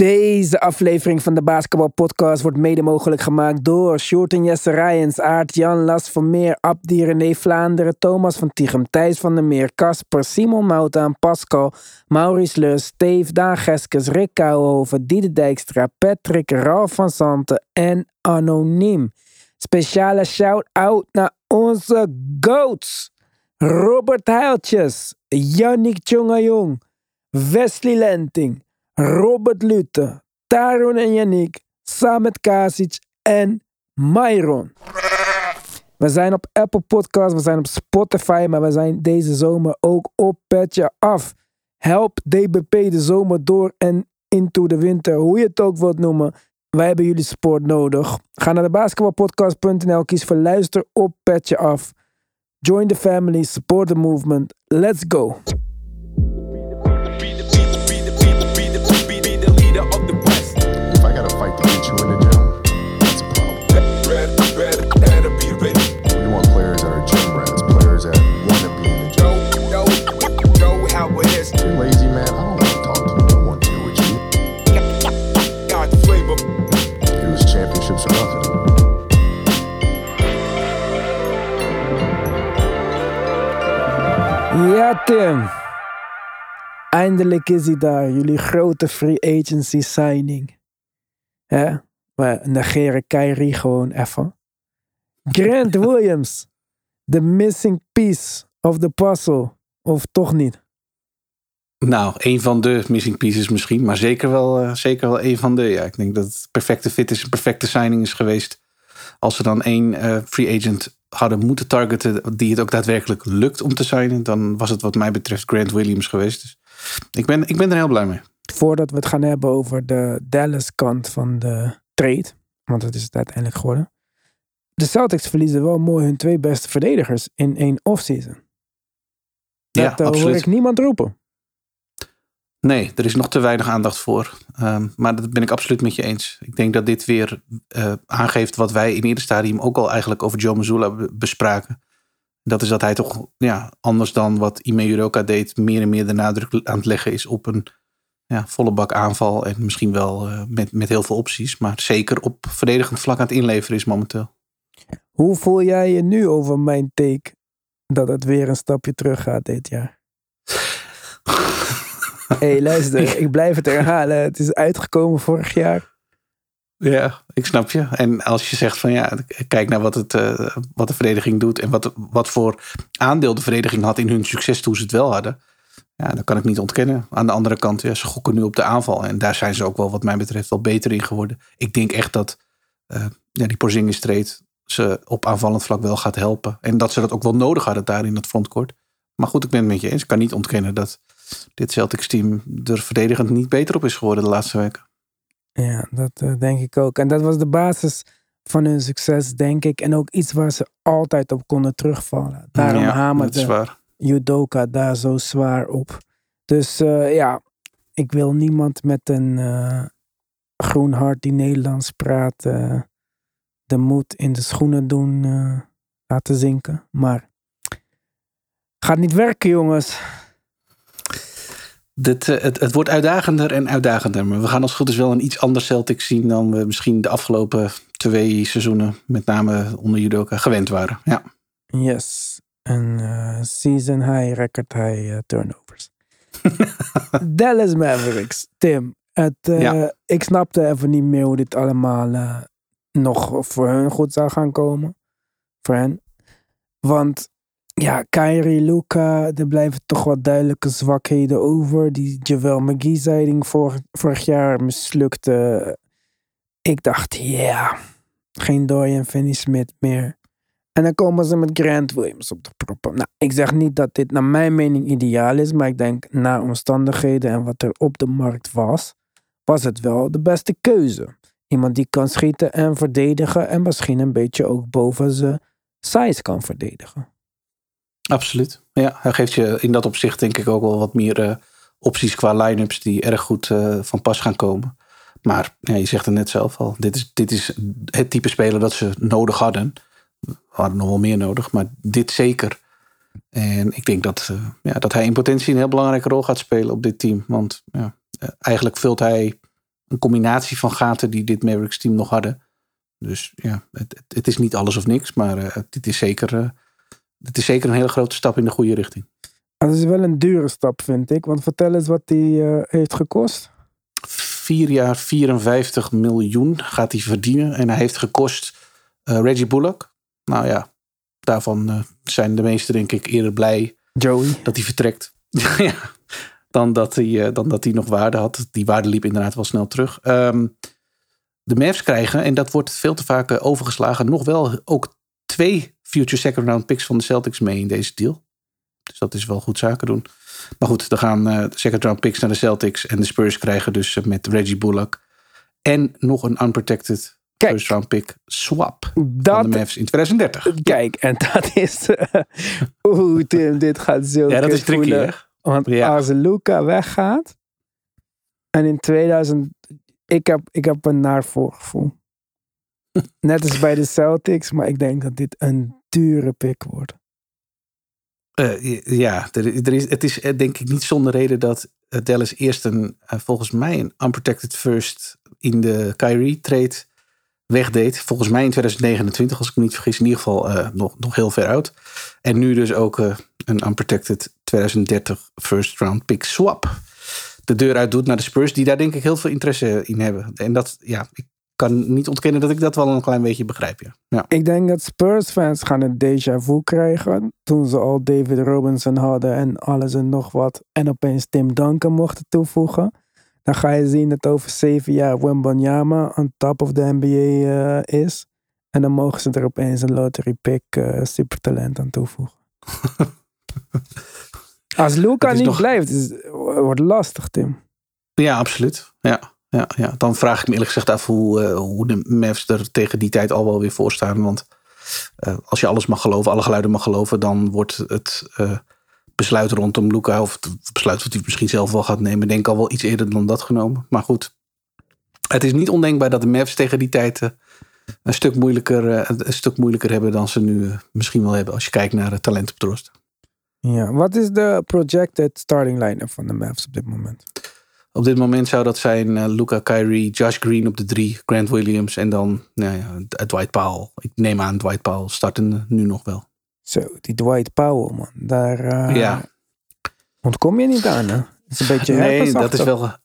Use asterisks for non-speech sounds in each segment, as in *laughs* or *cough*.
Deze aflevering van de Basketball Podcast wordt mede mogelijk gemaakt door Sjoerd en Jesse Rijens, Aart Jan Las Vermeer, Abdi René Vlaanderen, Thomas van Tichem, Thijs van der Meer, Casper, Simon Mouta, Pascal, Maurice Lus, Steve, Daan Geskes, Rick Kouwenhoven, Diede Dijkstra, Patrick, Ralf van Santen en Anoniem. Speciale shout-out naar onze GOATs. Robert Heiltjes, Yannick Tjongajong, Wesley Lenting, Robert Lutte, Taron en Yannick, Samet Kasic en Myron. We zijn op Apple Podcasts, we zijn op Spotify, maar we zijn deze zomer ook op Petje Af. Help DBP de zomer door en into de winter, hoe je het ook wilt noemen. Wij hebben jullie support nodig. Ga naar de basketbalpodcast.nl, kies voor luister op Petje Af. Join the family, support the movement. Let's go. Ja, Tim. Eindelijk is hij daar. Jullie grote free agency signing. Hè? We negeren Kyrie gewoon even. Grant *laughs* Williams. The missing piece of the puzzle. Of toch niet? Nou, een van de missing pieces misschien, maar zeker wel, eh, zeker wel een van de. Ja, ik denk dat het perfecte fit is, een perfecte signing is geweest. Als ze dan één eh, free agent hadden moeten targeten die het ook daadwerkelijk lukt om te signen, dan was het wat mij betreft Grant Williams geweest. Dus ik ben, ik ben er heel blij mee. Voordat we het gaan hebben over de Dallas kant van de trade. Want dat is het uiteindelijk geworden. De Celtics verliezen wel mooi hun twee beste verdedigers in één offseason. Dat Ja, eh, hoor absoluut. ik niemand roepen. Nee, er is nog te weinig aandacht voor. Ehm, maar dat ben ik absoluut met je eens. Ik denk dat dit weer eh, aangeeft wat wij in ieder stadium ook al eigenlijk over Joe Mazzulla be- bespraken. Dat is dat hij toch ja, anders dan wat Ime Udoka deed, meer en meer de nadruk aan het leggen is op een ja, volle bak aanval. En misschien wel eh, met, met heel veel opties. Maar zeker op verdedigend vlak aan het inleveren is momenteel. Hoe voel jij je nu over mijn take dat het weer een stapje terug gaat dit jaar? *laughs* Hé, hey, luister, *laughs* ik blijf het herhalen. Het is uitgekomen vorig jaar. Ja, ik snap je. En als je zegt van ja, kijk naar wat, het, eh, wat de verdediging doet en wat, wat voor aandeel de verdediging had in hun succes toen ze het wel hadden. Ja, dat kan ik niet ontkennen. Aan de andere kant, ja, ze gokken nu op de aanval. En daar zijn ze ook wel, wat mij betreft, wel beter in geworden. Ik denk echt dat eh, ja, die Porzingis trade ze op aanvallend vlak wel gaat helpen. En dat ze dat ook wel nodig hadden daar in het frontcourt. Maar goed, ik ben het met je eens. Ik kan niet ontkennen dat dit Celtics team er verdedigend niet beter op is geworden de laatste weken. Ja, dat eh, denk ik ook. En dat was de basis van hun succes, denk ik. En ook iets waar ze altijd op konden terugvallen. Daarom ja, hamerde. Judoka daar zo zwaar op. Dus eh, ja, ik wil niemand met een eh, groen hart die Nederlands praat de moed in de schoenen doen laten zinken. Maar gaat niet werken, jongens. Dit, eh, het, het wordt uitdagender en uitdagender. Maar we gaan als goed is wel een iets ander Celtics zien dan we misschien de afgelopen twee seizoenen, met name onder judoka, gewend waren. Ja, Yes. En eh, season high, record high eh, turnovers. *laughs* Dallas Mavericks, Tim. Het, Ja. Ik snapte even niet meer hoe dit allemaal nog voor hun goed zou gaan komen. Voor hen. Want ja, Kyrie, Luca, er blijven toch wat duidelijke zwakheden over. Die Javel McGee-zijding vorig, vorig jaar mislukte. Ik dacht, ja, geen Dorian Finney-Smith meer. En dan komen ze met Grant Williams op de proppen. Nou, ik zeg niet dat dit naar mijn mening ideaal is, maar ik denk naar omstandigheden en wat er op de markt was, was het wel de beste keuze. Iemand die kan schieten en verdedigen en misschien een beetje ook boven zijn size kan verdedigen. Absoluut. Ja, hij geeft je in dat opzicht denk ik ook wel wat meer eh, opties qua line-ups die erg goed eh, van pas gaan komen. Maar ja, je zegt het net zelf al, dit is, dit is het type speler dat ze nodig hadden. We hadden nog wel meer nodig, maar dit zeker. En ik denk dat, eh, ja, dat hij in potentie een heel belangrijke rol gaat spelen op dit team. Want ja, eigenlijk vult hij een combinatie van gaten die dit Mavericks team nog hadden. Dus ja, het, het, is niet alles of niks, maar dit, is zeker, dit is zeker een hele grote stap in de goede richting. Dat is wel een dure stap, vind ik. Want vertel eens wat die uh, heeft gekost. Vier jaar 54 miljoen gaat hij verdienen. En hij heeft gekost Reggie Bullock. Nou ja, daarvan zijn de meesten denk ik eerder blij Joey. dat hij vertrekt. *laughs* ja, dan dat hij, dan dat hij nog waarde had. Die waarde liep inderdaad wel snel terug. Um, de Mavs krijgen, en dat wordt veel te vaak overgeslagen, nog wel ook twee future second round picks van de Celtics mee in deze deal. Dus dat is wel goed zaken doen. Maar goed, er gaan uh, second round picks naar de Celtics. En de Spurs krijgen dus uh, met Reggie Bullock. En nog een unprotected Kijk, first round pick swap dat, van de Mavs in 2030. Kijk, en dat is... Uh, Oeh Tim, dit gaat zo Ja, dat is tricky hè? Want ja. als Luca weggaat... En in 2000 ik heb, ik heb een naar voorgevoel. *laughs* Net als bij de Celtics, maar ik denk dat dit een dure pick wordt. Uh, ja, er, er, is, het is denk ik niet zonder reden dat Dallas eerst een, volgens mij een unprotected first in de Kyrie trade wegdeed. Volgens mij in 2029, als ik me niet vergis, in ieder geval nog, nog heel ver uit. En nu dus ook een unprotected 2030 first round pick swap de deur uit doet naar de Spurs, die daar denk ik heel veel interesse in hebben. En dat, ja, ik kan niet ontkennen dat ik dat wel een klein beetje begrijp. Ja. ja. Ik denk dat Spurs-fans gaan een déjà vu krijgen. Toen ze al David Robinson hadden en alles en nog wat. En opeens Tim Duncan mochten toevoegen. Dan ga je zien dat over zeven jaar Wembanyama on top of de NBA uh, is. En dan mogen ze er opeens een lottery pick uh, supertalent aan toevoegen. *laughs* Als Luca niet nog... blijft, is, wordt lastig, Tim. Ja, absoluut. Ja, ja, ja. Dan vraag ik me eerlijk gezegd af hoe, uh, hoe de Mavs er tegen die tijd al wel weer voor staan. Want uh, als je alles mag geloven, alle geluiden mag geloven, dan wordt het uh, besluit rondom Luca, of het besluit wat hij misschien zelf wel gaat nemen, denk ik al wel iets eerder dan dat genomen. Maar goed, het is niet ondenkbaar dat de Mavs tegen die tijd een, stuk moeilijker, een stuk moeilijker hebben dan ze nu misschien wel hebben als je kijkt naar het talent op de. Ja, wat is de projected starting line-up van de Mavs op dit moment? Op dit moment zou dat zijn uh, Luca Kyrie, Josh Green op de drie, Grant Williams en dan nou ja, Dwight Powell. Ik neem aan Dwight Powell starten nu nog wel. Zo, die Dwight Powell man, daar uh, ja. ontkom je niet aan hè? is een beetje Nee, dat is wel...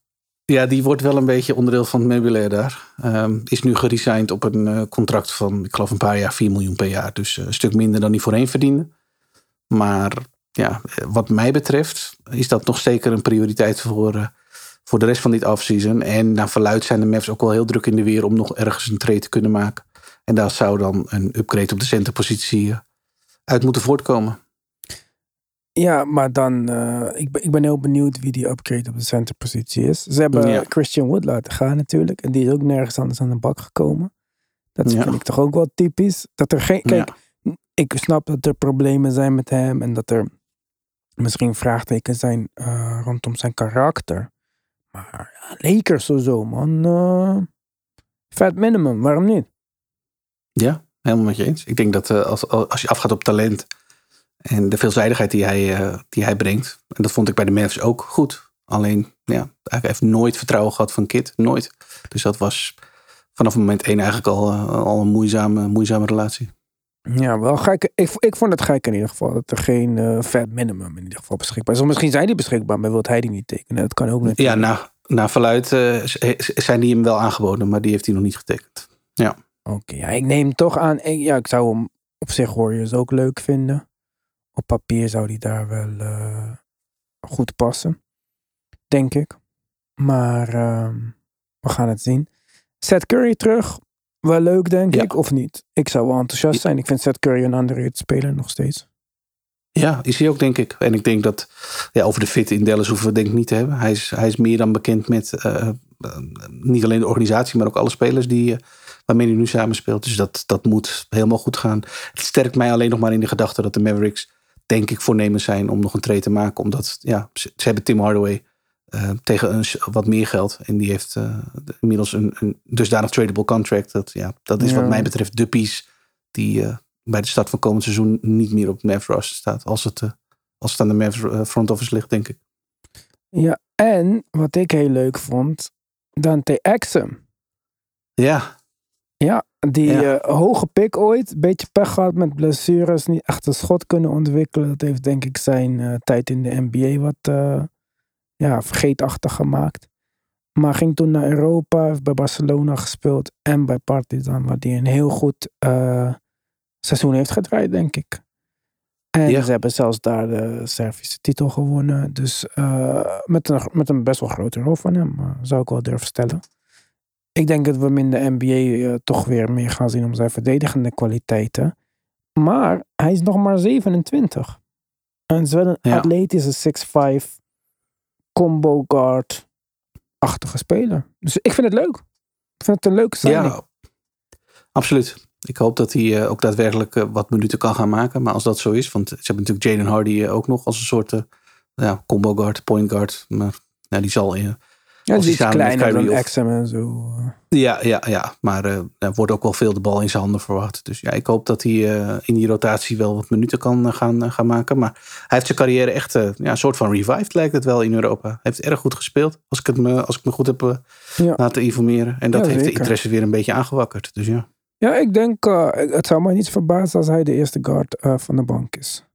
Ja, die wordt wel een beetje onderdeel van het meubilair daar. Um, is nu geresigned op een uh, contract van, ik geloof een paar jaar, 4 miljoen per jaar. Dus een stuk minder dan hij voorheen verdiende. Maar ja, wat mij betreft is dat nog zeker een prioriteit voor, uh, voor de rest van dit offseason. En naar verluid zijn de Mavs ook wel heel druk in de weer om nog ergens een trade te kunnen maken. En daar zou dan een upgrade op de centerpositie uh, uit moeten voortkomen. Ja, maar dan, uh, ik, ben, ik ben heel benieuwd wie die upgrade op de centerpositie is. Ze hebben ja. Christian Wood laten gaan natuurlijk. En die is ook nergens anders aan de bak gekomen. Dat ja. vind ik toch ook wel typisch. Dat er geen, kijk, ja. ik snap dat er problemen zijn met hem. En dat er misschien vraagtekens zijn uh, rondom zijn karakter. Maar ja, of zo, man. Uh, vet minimum, waarom niet? Ja, helemaal met je eens. Ik denk dat uh, als, als je afgaat op talent en de veelzijdigheid die hij, die hij brengt. En dat vond ik bij de Mavs ook goed. Alleen, ja, hij heeft nooit vertrouwen gehad van Kit. Nooit. Dus dat was vanaf moment één eigenlijk al, al een moeizame, moeizame relatie. Ja, wel gek. Ik, ik vond het gek in ieder geval. Dat er geen uh, vet minimum in ieder geval beschikbaar is. Of misschien zijn die beschikbaar, maar wil hij die niet tekenen. Dat kan ook niet. Ja, nou, naar verluid uh, zijn die hem wel aangeboden, maar die heeft hij nog niet getekend. Ja. Oké, okay, ja, ik neem toch aan. Ja, ik zou hem op zich Warriors ook leuk vinden. Op papier zou die daar wel uh, goed passen. Denk ik. Maar ehm, we gaan het zien. Seth Curry terug wel leuk, denk ja. ik, of niet? Ik zou wel enthousiast zijn. Ik vind Seth Curry een underrated speler nog steeds. Ja, is hij ook, denk ik. En ik denk dat ja, over de fit in Dallas hoeven we denk ik niet te hebben. Hij is, hij is meer dan bekend met uh, niet alleen de organisatie, maar ook alle spelers die, uh, waarmee hij nu samenspeelt. Dus dat, dat moet helemaal goed gaan. Het sterkt mij alleen nog maar in de gedachte dat de Mavericks, denk ik, voornemens zijn om nog een trade te maken. Omdat ja, ze, ze hebben Tim Hardaway. Uh, tegen een, wat meer geld. En die heeft uh, inmiddels een, een dusdanig tradable contract. Dat, ja, dat is ja. wat mij betreft de piece die uh, bij de start van komend seizoen niet meer op Mavs roster staat. Als het, als het aan de Mavs front office ligt, denk ik. Ja, en wat ik heel leuk vond. Dante Exum. Ja, Ja, die Ja. eh, hoge pick ooit. Beetje pech gehad met blessures. Niet echt een schot kunnen ontwikkelen. Dat heeft denk ik zijn eh, tijd in de NBA wat eh, ja, vergeetachtig gemaakt. Maar ging toen naar Europa. Heeft bij Barcelona gespeeld. En bij Partizan. Waar hij een heel goed eh, seizoen heeft gedraaid denk ik. En Ja. ze hebben zelfs daar de Servische titel gewonnen. Dus eh, met, een, met een best wel grote rol van hem. eh, zou ik wel durven stellen. Ik denk dat we hem in de NBA toch weer meer gaan zien om zijn verdedigende kwaliteiten. Maar hij is nog maar 27. En is wel een Ja. atletische 6'5 combo guard-achtige speler. Dus ik vind het leuk. Ik vind het een leuke signing. ja, absoluut. Ik hoop dat hij eh, ook daadwerkelijk eh, wat minuten kan gaan maken. Maar als dat zo is, want ze hebben natuurlijk Jaden Hardy eh, ook nog als een soort ja, combo guard, point guard. Maar ja, die zal in. Ja, die is kleiner dan Exum en zo. Ja, ja, ja. Maar eh, er wordt ook wel veel de bal in zijn handen verwacht. Dus ja, ik hoop dat hij eh, in die rotatie wel wat minuten kan eh, gaan, gaan maken. Maar hij heeft zijn carrière echt ja, een soort van revived, lijkt het wel in Europa. Hij heeft erg goed gespeeld, als ik, het me, als ik me goed heb Ja. laten informeren. En dat Ja, heeft de interesse weer een beetje aangewakkerd. Dus ja. Ja, ik denk, het zou mij niet verbazen als hij de eerste guard van de bank is.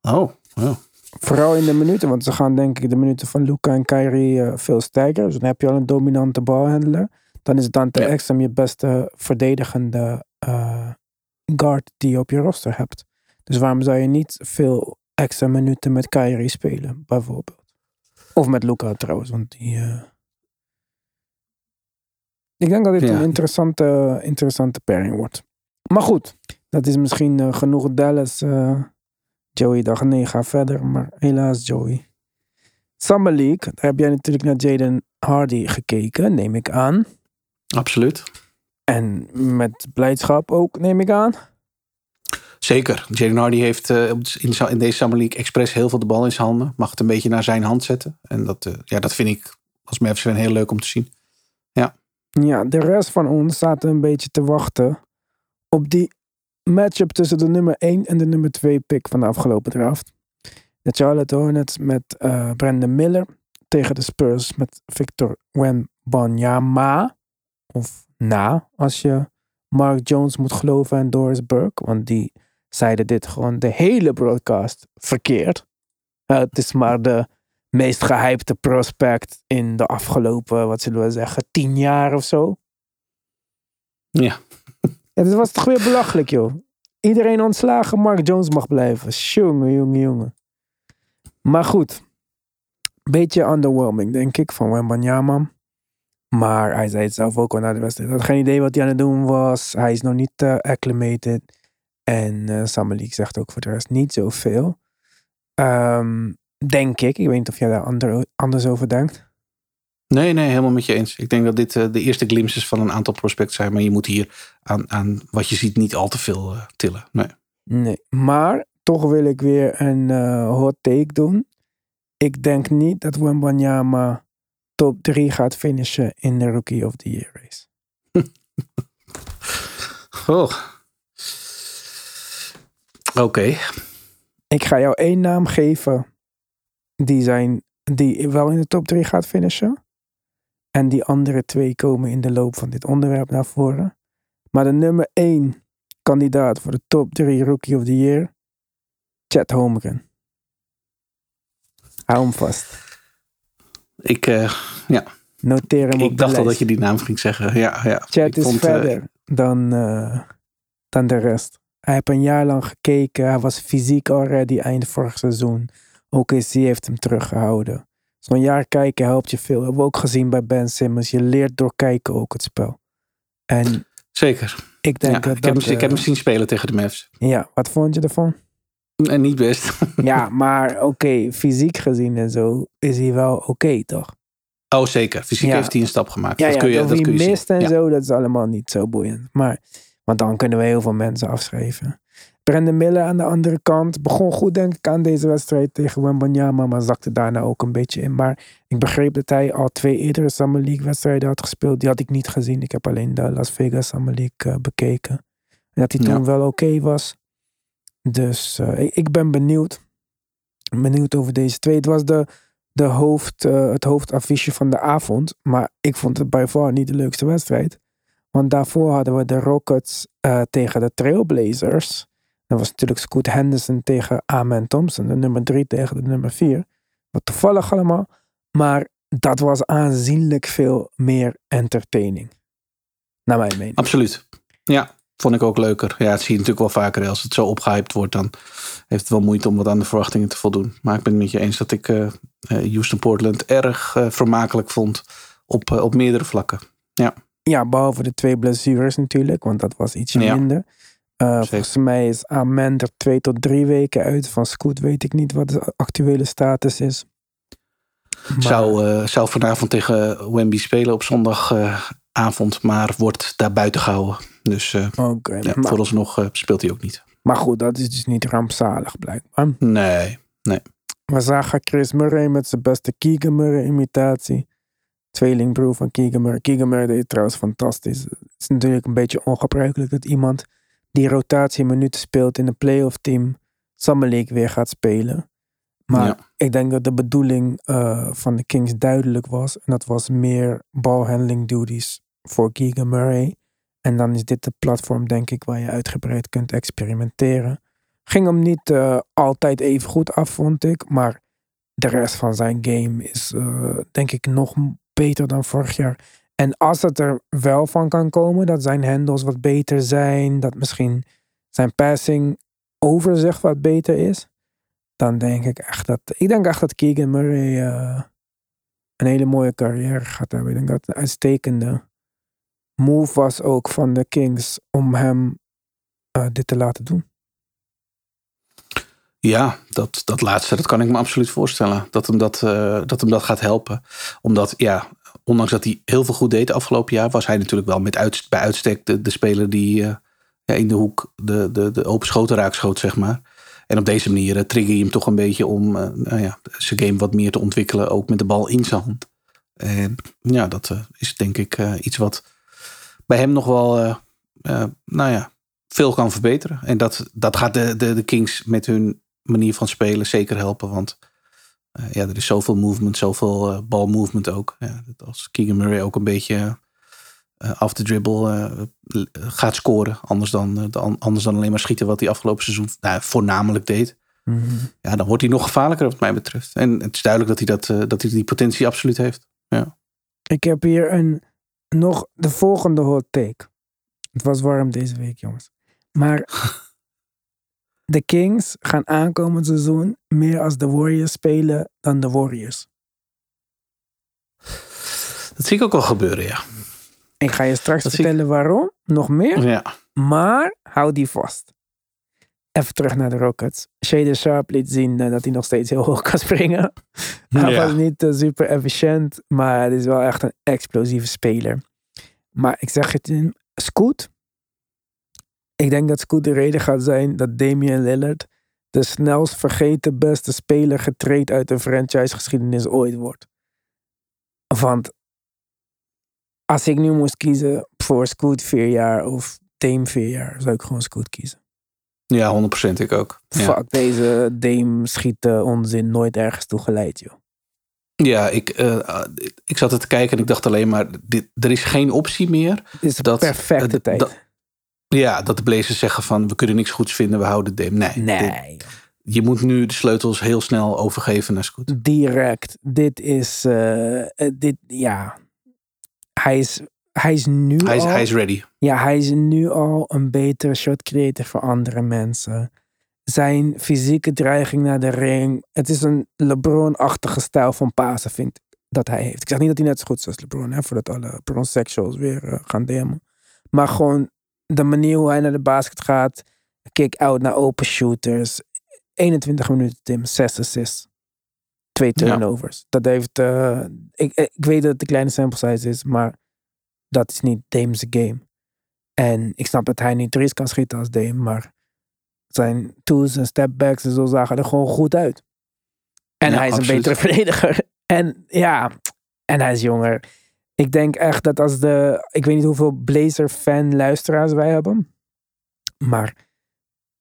Oh, ja. Vooral in de minuten, want ze gaan denk ik de minuten van Luca en Kyrie eh, veel sterker. Dus dan heb je al een dominante balhandler. Dan is Dante Ja. Exum je beste verdedigende eh, guard die je op je roster hebt. Dus waarom zou je niet veel extra minuten met Kyrie spelen, bijvoorbeeld? Of met Luca trouwens, want die... eh, Ik denk dat dit Ja. een interessante, interessante pairing wordt. Maar goed, dat is misschien genoeg Dallas. Joey dacht nee, ga verder. Maar helaas Joey. Summer League, daar heb jij natuurlijk naar Jaden Hardy gekeken, neem ik aan. Absoluut. En met blijdschap ook, neem ik aan. Zeker. Jaden Hardy heeft eh, in, deze Summer League expres heel veel de bal in zijn handen. Mag het een beetje naar zijn hand zetten. En dat, eh, ja, dat vind ik als Mavs fan heel leuk om te zien. Ja, de rest van ons zaten een beetje te wachten op die matchup tussen de nummer 1 en de nummer 2 pick van de afgelopen draft. De Charlotte Hornets met eh Brandon Miller tegen de Spurs met Victor Wembanyama. Of na, als je Mark Jones moet geloven en Doris Burke. Want die zeiden dit gewoon de hele broadcast verkeerd. Eh, het is maar de meest gehypte prospect in de afgelopen, wat zullen we zeggen, tien jaar of zo. Ja. Dit was toch weer belachelijk, joh. Iedereen ontslagen, Mark Jones mag blijven. Jongen, jongen, jongen. Maar goed. Beetje underwhelming, denk ik, van Wembanyama. Maar hij zei het zelf ook al na de wedstrijd. Hij had geen idee wat hij aan het doen was. Hij is nog niet eh, acclimated. En League zegt ook voor de rest niet zoveel. Ehm, denk ik. Ik weet niet of jij daar ander, anders over denkt. Nee, nee, helemaal met je eens. Ik denk dat dit eh, de eerste glimpses van een aantal prospects zijn. Maar je moet hier aan, aan wat je ziet niet al te veel eh, tillen. Nee. Nee, maar toch wil ik weer een eh, hot take doen. Ik denk niet dat Wembanyama top 3 gaat finishen in de Rookie of the Year race. *laughs* Oh. Oké. Ik ga jou één naam geven die, zijn, die wel in de top 3 gaat finishen. En die andere twee komen in de loop van dit onderwerp naar voren. Maar de nummer 1 kandidaat voor de top 3 Rookie of the Year, Chet Holmgren. Hou hem vast. Ik, eh, Noteer hem op ik de dacht al dat je die naam ging zeggen. Ja, ja. Chat Ik is vond, eh, verder dan, eh, dan de rest. Hij heeft een jaar lang gekeken. Hij was fysiek already eind vorig seizoen. OKC heeft hem teruggehouden. Zo'n jaar kijken helpt je veel. hebben we ook gezien bij Ben Simmons. Je leert door kijken ook het spel. En zeker. ik denk Ja, dat ik, heb, dat... ik heb eh, hem zien spelen tegen de Mavs. Ja, wat vond je ervan? En niet best. *laughs* ja, maar oké, fysiek gezien en zo is hij wel oké, toch? Oh, zeker. Fysiek Ja. heeft hij een stap gemaakt. Ja, dat kun je, dat kun je mist zien. en zo, dat is allemaal niet zo boeiend. Maar, want dan kunnen we heel veel mensen afschrijven. Brandon Miller aan de andere kant begon goed denk ik aan deze wedstrijd tegen Wembanyama, maar zakte daarna ook een beetje in. Maar ik begreep dat hij al twee eerdere Summer League wedstrijden had gespeeld. Die had ik niet gezien. Ik heb alleen de Las Vegas Summer League eh, bekeken. En dat hij toen Ja. wel oké was. Dus eh, ik, ben benieuwd. Benieuwd over deze twee. Het was de de hoofd, eh, het hoofdaffiche van de avond. Maar ik vond het bij far niet de leukste wedstrijd. Want daarvoor hadden we de Rockets tegen de Trailblazers. Dat was natuurlijk Scoot Henderson tegen Amen Thompson. De nummer drie tegen de nummer vier. Wat toevallig allemaal. Maar dat was aanzienlijk veel meer entertaining. Naar mijn mening. Absoluut. Ja, vond ik ook leuker. Ja, het zie je natuurlijk wel vaker. Als het zo opgehyped wordt, dan heeft het wel moeite om wat aan de verwachtingen te voldoen. Maar ik ben het met je eens dat ik eh, Houston Portland erg eh, vermakelijk vond op, op meerdere vlakken. Ja, Ja, behalve de twee blessures natuurlijk, want dat was ietsje Ja. minder. Uh, Zeker. volgens mij is Amen er twee tot drie weken uit. Van Scoot weet ik niet wat de actuele status is. Maar- zou, eh, zou vanavond tegen Wemby spelen op zondagavond, maar wordt daar buiten gehouden. Dus eh, Oké, ja, maar, vooralsnog eh, speelt hij ook niet. maar goed, dat is dus niet rampzalig blijkbaar. Nee, We zagen Chris Murray met zijn beste Keegan Murray imitatie. Tweelingbroer van Keegan Murray. Keegan Murray deed trouwens fantastisch. Het is natuurlijk een beetje ongebruikelijk dat iemand die rotatie minuten speelt in een playoff team Summer League weer gaat spelen. Maar Ja. ik denk dat de bedoeling eh, van de Kings duidelijk was. En dat was meer balhandling duties voor Keegan Murray. En dan is dit de platform, denk ik, waar je uitgebreid kunt experimenteren. Ging hem niet eh, altijd even goed af, vond ik. Maar de rest van zijn game is, eh, denk ik, nog beter dan vorig jaar. En als het er wel van kan komen, dat zijn handles wat beter zijn. Dat misschien zijn passing overzicht wat beter is. Dan denk ik echt dat. Ik denk echt dat Keegan Murray eh, een hele mooie carrière gaat hebben. Ik denk dat het een uitstekende move was ook van de Kings om hem eh, dit te laten doen. Ja, dat, dat laatste, dat kan ik me absoluut voorstellen. Dat hem dat, eh, dat hem dat gaat helpen. Omdat, ja, ondanks dat hij heel veel goed deed afgelopen jaar, was hij natuurlijk wel met bij uitstek de, speler die eh, ja, in de hoek de, de, de open schoten raakschoot, zeg maar. En op deze manier eh, trigger je hem toch een beetje om eh, nou ja, zijn game wat meer te ontwikkelen, ook met de bal in zijn hand. En ja, dat is denk ik iets wat bij hem nog wel, nou ja, veel kan verbeteren. En dat, dat gaat de, de, de Kings met hun manier van spelen zeker helpen. Want ja, er is zoveel movement, zoveel eh, balmovement ook. Ja, dat als Keegan Murray ook een beetje eh, af de dribble eh, gaat scoren. Anders dan, eh, dan- anders dan alleen maar schieten wat hij afgelopen seizoen nou, voornamelijk deed. Ja, dan wordt hij nog gevaarlijker wat mij betreft. En het is duidelijk dat hij, dat, eh, dat hij die potentie absoluut heeft. Ik heb hier een, nog de volgende hot take. Het was warm deze week, jongens. Maar *laughs* de Kings gaan aankomend seizoen meer als de Warriors spelen dan de Warriors. Dat zie ik ook wel gebeuren, ja. Ik ga je straks Dat zie ik- vertellen waarom, nog meer. Ja, Maar hou die vast. Even terug naar de Rockets. Shader Sharp liet zien eh, dat hij nog steeds heel hoog kan springen. Hij Ja. was niet eh, super efficiënt, maar het is wel echt een explosieve speler. Maar ik zeg het in Scoot. Ik denk dat Scoot de reden gaat zijn dat Damian Lillard de snelst vergeten beste speler getraind uit de franchise-geschiedenis ooit wordt. Want als ik nu moest kiezen voor Scoot vier jaar of Dame vier jaar, zou ik gewoon Scoot kiezen. ja 100% ik ook. Ja. Fuck, deze Dame schieten onzin nooit ergens toe geleid, joh. Ja, ik, eh, ik zat er te kijken en ik dacht alleen maar, dit, er is geen optie meer. Dit is de Dat- perfecte eh, tijd. Ja, dat de Blazers zeggen van, we kunnen niks goeds vinden, we houden Dame. Nee, dit- nee, je moet nu de sleutels heel snel overgeven naar Scoot. direct. Dit is, eh, eh, dit, ja. Hij is, hij is nu Hij is, al, hij is ready. ja, hij is nu al een betere shot creator voor andere mensen. Zijn fysieke dreiging naar de ring. Het is een LeBron-achtige stijl van pasen, vind ik, dat hij heeft. Ik zeg niet dat hij net zo goed is als LeBron, hè, voordat alle bron-sexuals weer eh, gaan demmen. Maar gewoon de manier hoe hij naar de basket gaat. Kick-out naar open shooters. 21 minuten, Tim. 6 assists. Twee Ja. turnovers. Dat heeft... eh, ik, ik weet dat het een kleine sample size is, maar dat is niet Dame's game. En ik snap dat hij niet threes kan schieten als Dame, maar zijn twos en stepbacks en zo zagen er gewoon goed uit. En Ja, hij is absoluut. een betere *laughs* verdediger. En ja, en hij is jonger. Ik denk echt dat als de... Ik weet niet hoeveel Blazer-fan luisteraars wij hebben. Maar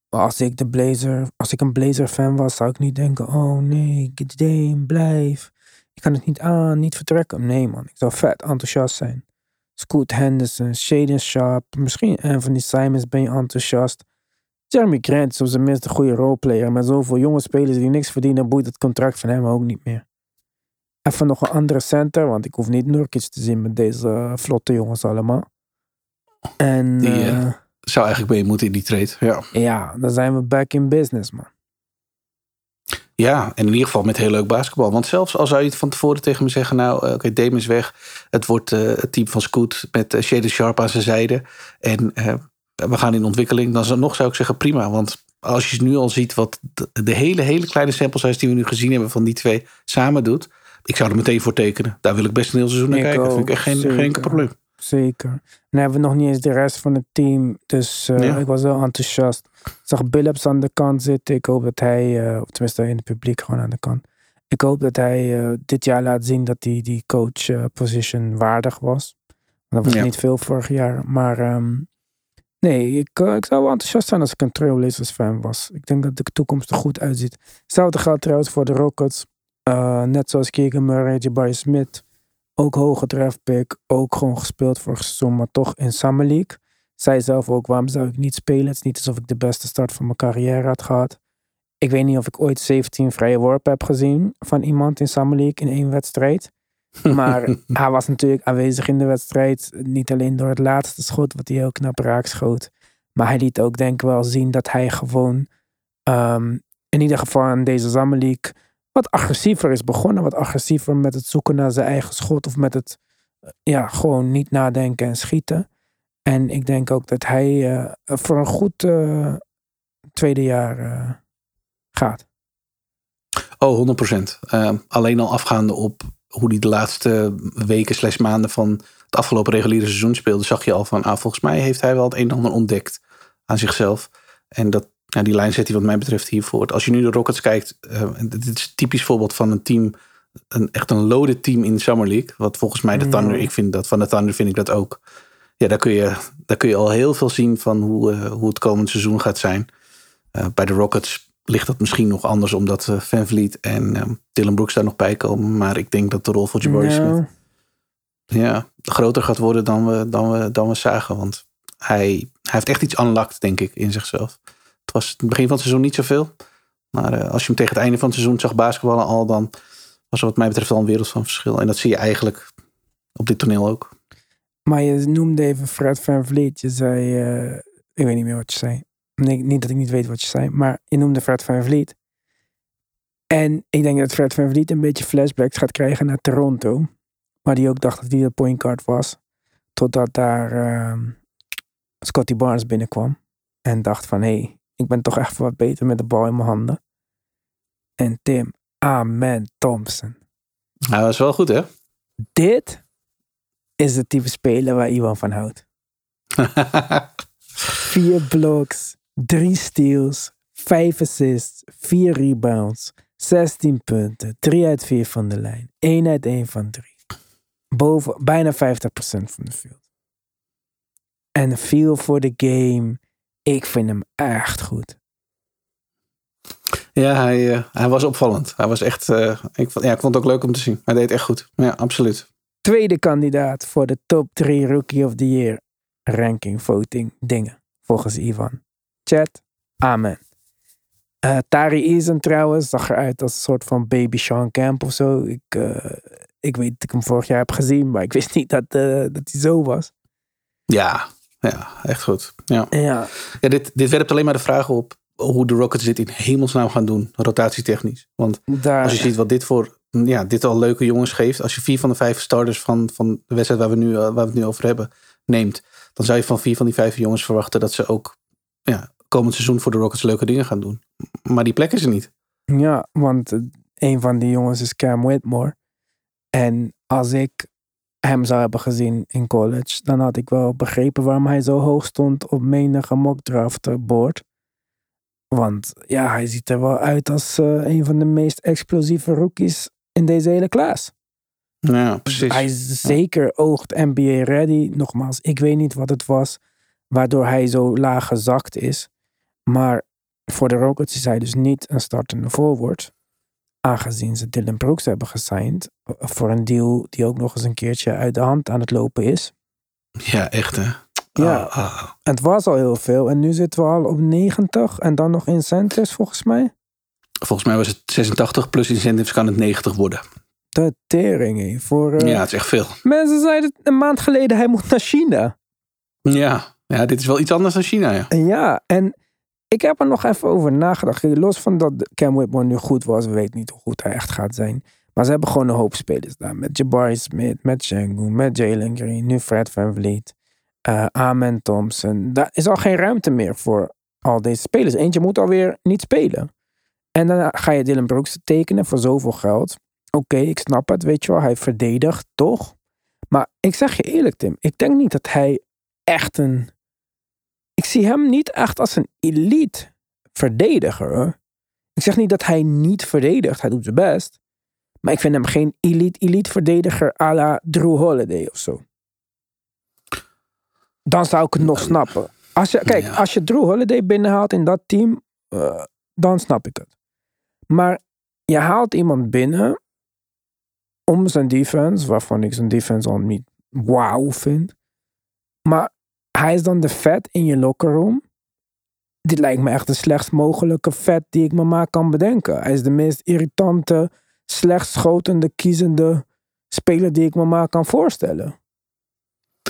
als ik, de Blazer, als ik een Blazer-fan was, zou ik niet denken... Oh nee, Dame, blijf. Ik kan het niet aan, niet vertrekken. Nee man, ik zou vet enthousiast zijn. Scoot Henderson, Shaden Sharp, misschien Anthony Simons ben je enthousiast. Jeremy Grant is op zijn minst een goede roleplayer. Met zoveel jonge spelers die niks verdienen, boeit het contract van hem ook niet meer. Even nog een andere center, want ik hoef niet Nurkic te zien met deze vlotte jongens allemaal. En Die, eh, eh, Zou eigenlijk mee moeten in die trade. Ja. ja, dan zijn we back in business, man. ja, en in ieder geval met heel leuk basketbal. Want zelfs al zou je het van tevoren tegen me zeggen... nou, eh, oké, Dame is weg. Het wordt het team van Scoot met uh, Shaden Sharp aan zijn zijde. En we gaan in ontwikkeling. Dan zou, nog zou ik zeggen prima. Want als je nu al ziet wat de, de hele, hele kleine sample size... die we nu gezien hebben van die twee samen doet... ik zou er meteen voor tekenen. Daar wil ik best een heel seizoen naar Ik kijken. Dat vind ik echt geen, geen enkel probleem. Zeker. En dan hebben we nog niet eens de rest van het team. Dus eh, Ja. ik was wel enthousiast. Ik zag Billups aan de kant zitten. Ik hoop dat hij, eh, of tenminste in het publiek gewoon aan de kant. Ik hoop dat hij eh, dit jaar laat zien dat hij die coach position waardig was. Dat was Ja. niet veel vorig jaar. Maar ehm, nee, ik, ik zou wel enthousiast zijn als ik een Trailblazers fan was. Ik denk dat de toekomst er goed uitziet. Hetzelfde geldt trouwens voor de Rockets. Eh, net zoals Keegan Murray, Jabari Smith. Ook hoge draftpick. Ook gewoon gespeeld vorig seizoen, maar toch in Summer League. Zij zelf ook, waarom zou ik niet spelen? Het is niet alsof ik de beste start van mijn carrière had gehad. Ik weet niet of ik ooit 17 vrije worpen heb gezien van iemand in Summer League in één wedstrijd. *laughs* Maar hij was natuurlijk aanwezig in de wedstrijd. Niet alleen door het laatste schot, wat hij heel knap raak schoot. Maar hij liet ook denk ik wel zien dat hij gewoon ehm, in ieder geval in deze Summer League wat agressiever is begonnen. Wat agressiever met het zoeken naar zijn eigen schot. Of met het eh, ja, gewoon niet nadenken en schieten. En ik denk ook dat hij eh, voor een goed eh, tweede jaar gaat. Oh, 100 procent. alleen al afgaande op hoe hij de laatste weken slash maanden van het afgelopen reguliere seizoen speelde, zag je al van, ah, volgens mij heeft hij wel het een en ander ontdekt aan zichzelf. En dat, ja, die lijn zet hij wat mij betreft hier voort. Als je nu de Rockets kijkt, eh, dit is een typisch voorbeeld van een team, een, echt een loaded team in de Summer League. Wat volgens mij de Ja. Thunder, ik vind dat van de Thunder vind ik dat ook. Ja, daar kun je, daar kun je al heel veel zien van hoe, eh, hoe het komend seizoen gaat zijn. Eh, bij de Rockets ligt dat misschien nog anders, omdat Van Vliet en Dylan Brooks daar nog bij komen. Maar ik denk dat de rol van Jabari Smith Nou, ja, groter gaat worden dan we, dan we, dan we zagen. Want hij, hij heeft echt iets unlocked, denk ik, in zichzelf. Het was het begin van het seizoen niet zoveel. Maar eh, als je hem tegen het einde van het seizoen zag basketballen al, dan was er wat mij betreft al een wereld van verschil. En dat zie je eigenlijk op dit toneel ook. maar je noemde even Fred Van Vliet. Je zei, eh, ik weet niet meer wat je zei. Nee, niet dat ik niet weet wat je zei, maar je noemde Fred Van Vliet. En ik denk dat Fred Van Vliet een beetje flashbacks gaat krijgen naar Toronto. Maar die ook dacht dat hij de point guard was. Totdat daar ehm, Scotty Barnes binnenkwam. En dacht van, hé, hey, ik ben toch echt wat beter met de bal in mijn handen. En Tim, amen Thompson. Hij was wel goed, hè? Dit is het type speler waar Iwan van houdt. *laughs* Vier blocks, drie steals, vijf assists, vier rebounds, 16 punten, 3 uit 4 van de lijn, 1 uit 1 van 3. Boven bijna 50% van de field. En feel voor de game. Ik vind hem echt goed. ja, hij, eh, hij was opvallend. Hij was echt, eh, ik, vond- ja, ik vond het ook leuk om te zien. Hij deed echt goed. Ja, absoluut. Tweede kandidaat voor de top 3 Rookie of the Year ranking voting dingen. Volgens Ivan. Chat, amen. Eh, Tari Eason trouwens zag eruit als een soort van baby Sean Camp of zo. Ik, ik weet dat ik hem vorig jaar heb gezien, maar ik wist niet dat, dat hij zo was. Ja, ja echt goed. Ja. Ja, Ja, dit, dit werpt alleen maar de vraag op hoe de Rockets dit in hemelsnaam gaan doen, rotatietechnisch. Want daar, als je ziet wat dit voor, ja, dit al leuke jongens geeft. Als je vier van de vijf starters van, van de wedstrijd waar we, nu, eh, waar we het nu over hebben neemt. Dan zou je van vier van die vijf jongens verwachten dat ze ook ja, komend seizoen voor de Rockets leuke dingen gaan doen. Maar die plek is er niet. ja, want eh, een van die jongens is Cam Whitmore. En als ik hem zou hebben gezien in college, dan had ik wel begrepen waarom hij zo hoog stond op menige mockdraft board. Want ja, hij ziet er wel uit als eh, een van de meest explosieve rookies in deze hele klas. Ja, precies. Hij is zeker oogt NBA ready. Nogmaals, ik weet niet wat het was waardoor hij zo laag gezakt is. Maar voor de Rockets is hij dus niet een startende forward. Aangezien ze Dylan Brooks hebben gesigned eh, voor een deal die ook nog eens een keertje uit de hand aan het lopen is. Ja, echt hè. Ja. Ah, ah. Het was al heel veel en nu zitten we al op 90 en dan nog incentives volgens mij. Volgens mij was het 86 plus incentives kan het 90 worden. De tering, hé. Voor, eh, Ja, het is echt veel. Mensen zeiden een maand geleden hij moet naar China. Ja. ja, dit is wel iets anders dan China. Ja. Ja, en ik heb er nog even over nagedacht. Los van dat Cam Whitmore nu goed was, we weten niet hoe goed hij echt gaat zijn. Maar ze hebben gewoon een hoop spelers daar. Met Jabari Smith, met Shangu, met Jalen Green, nu Fred Van Vliet, eh Amen Thompson. Daar is al geen ruimte meer voor al deze spelers. Eentje moet alweer niet spelen. En dan ga je Dylan Brooks tekenen voor zoveel geld. Oké, ik snap het, weet je wel. Hij verdedigt, toch? Maar ik zeg je eerlijk, Tim. Ik denk niet dat hij echt een... Ik zie hem niet echt als een elite verdediger. hoor. Ik zeg niet dat hij niet verdedigt. Hij doet zijn best. Maar ik vind hem geen elite, elite verdediger à la Drew Holiday of zo. Dan zou ik het nog snappen. Als je, kijk, Ja. als je Drew Holiday binnenhaalt in dat team, eh, dan snap ik het. Maar je haalt iemand binnen om zijn defense, waarvan ik zijn defense al niet wauw vind. Maar hij is dan de vet in je locker room. Dit lijkt me echt de slechtst mogelijke vet die ik me maar kan bedenken. Hij is de meest irritante, slecht schotende, kiezende speler die ik me maar kan voorstellen.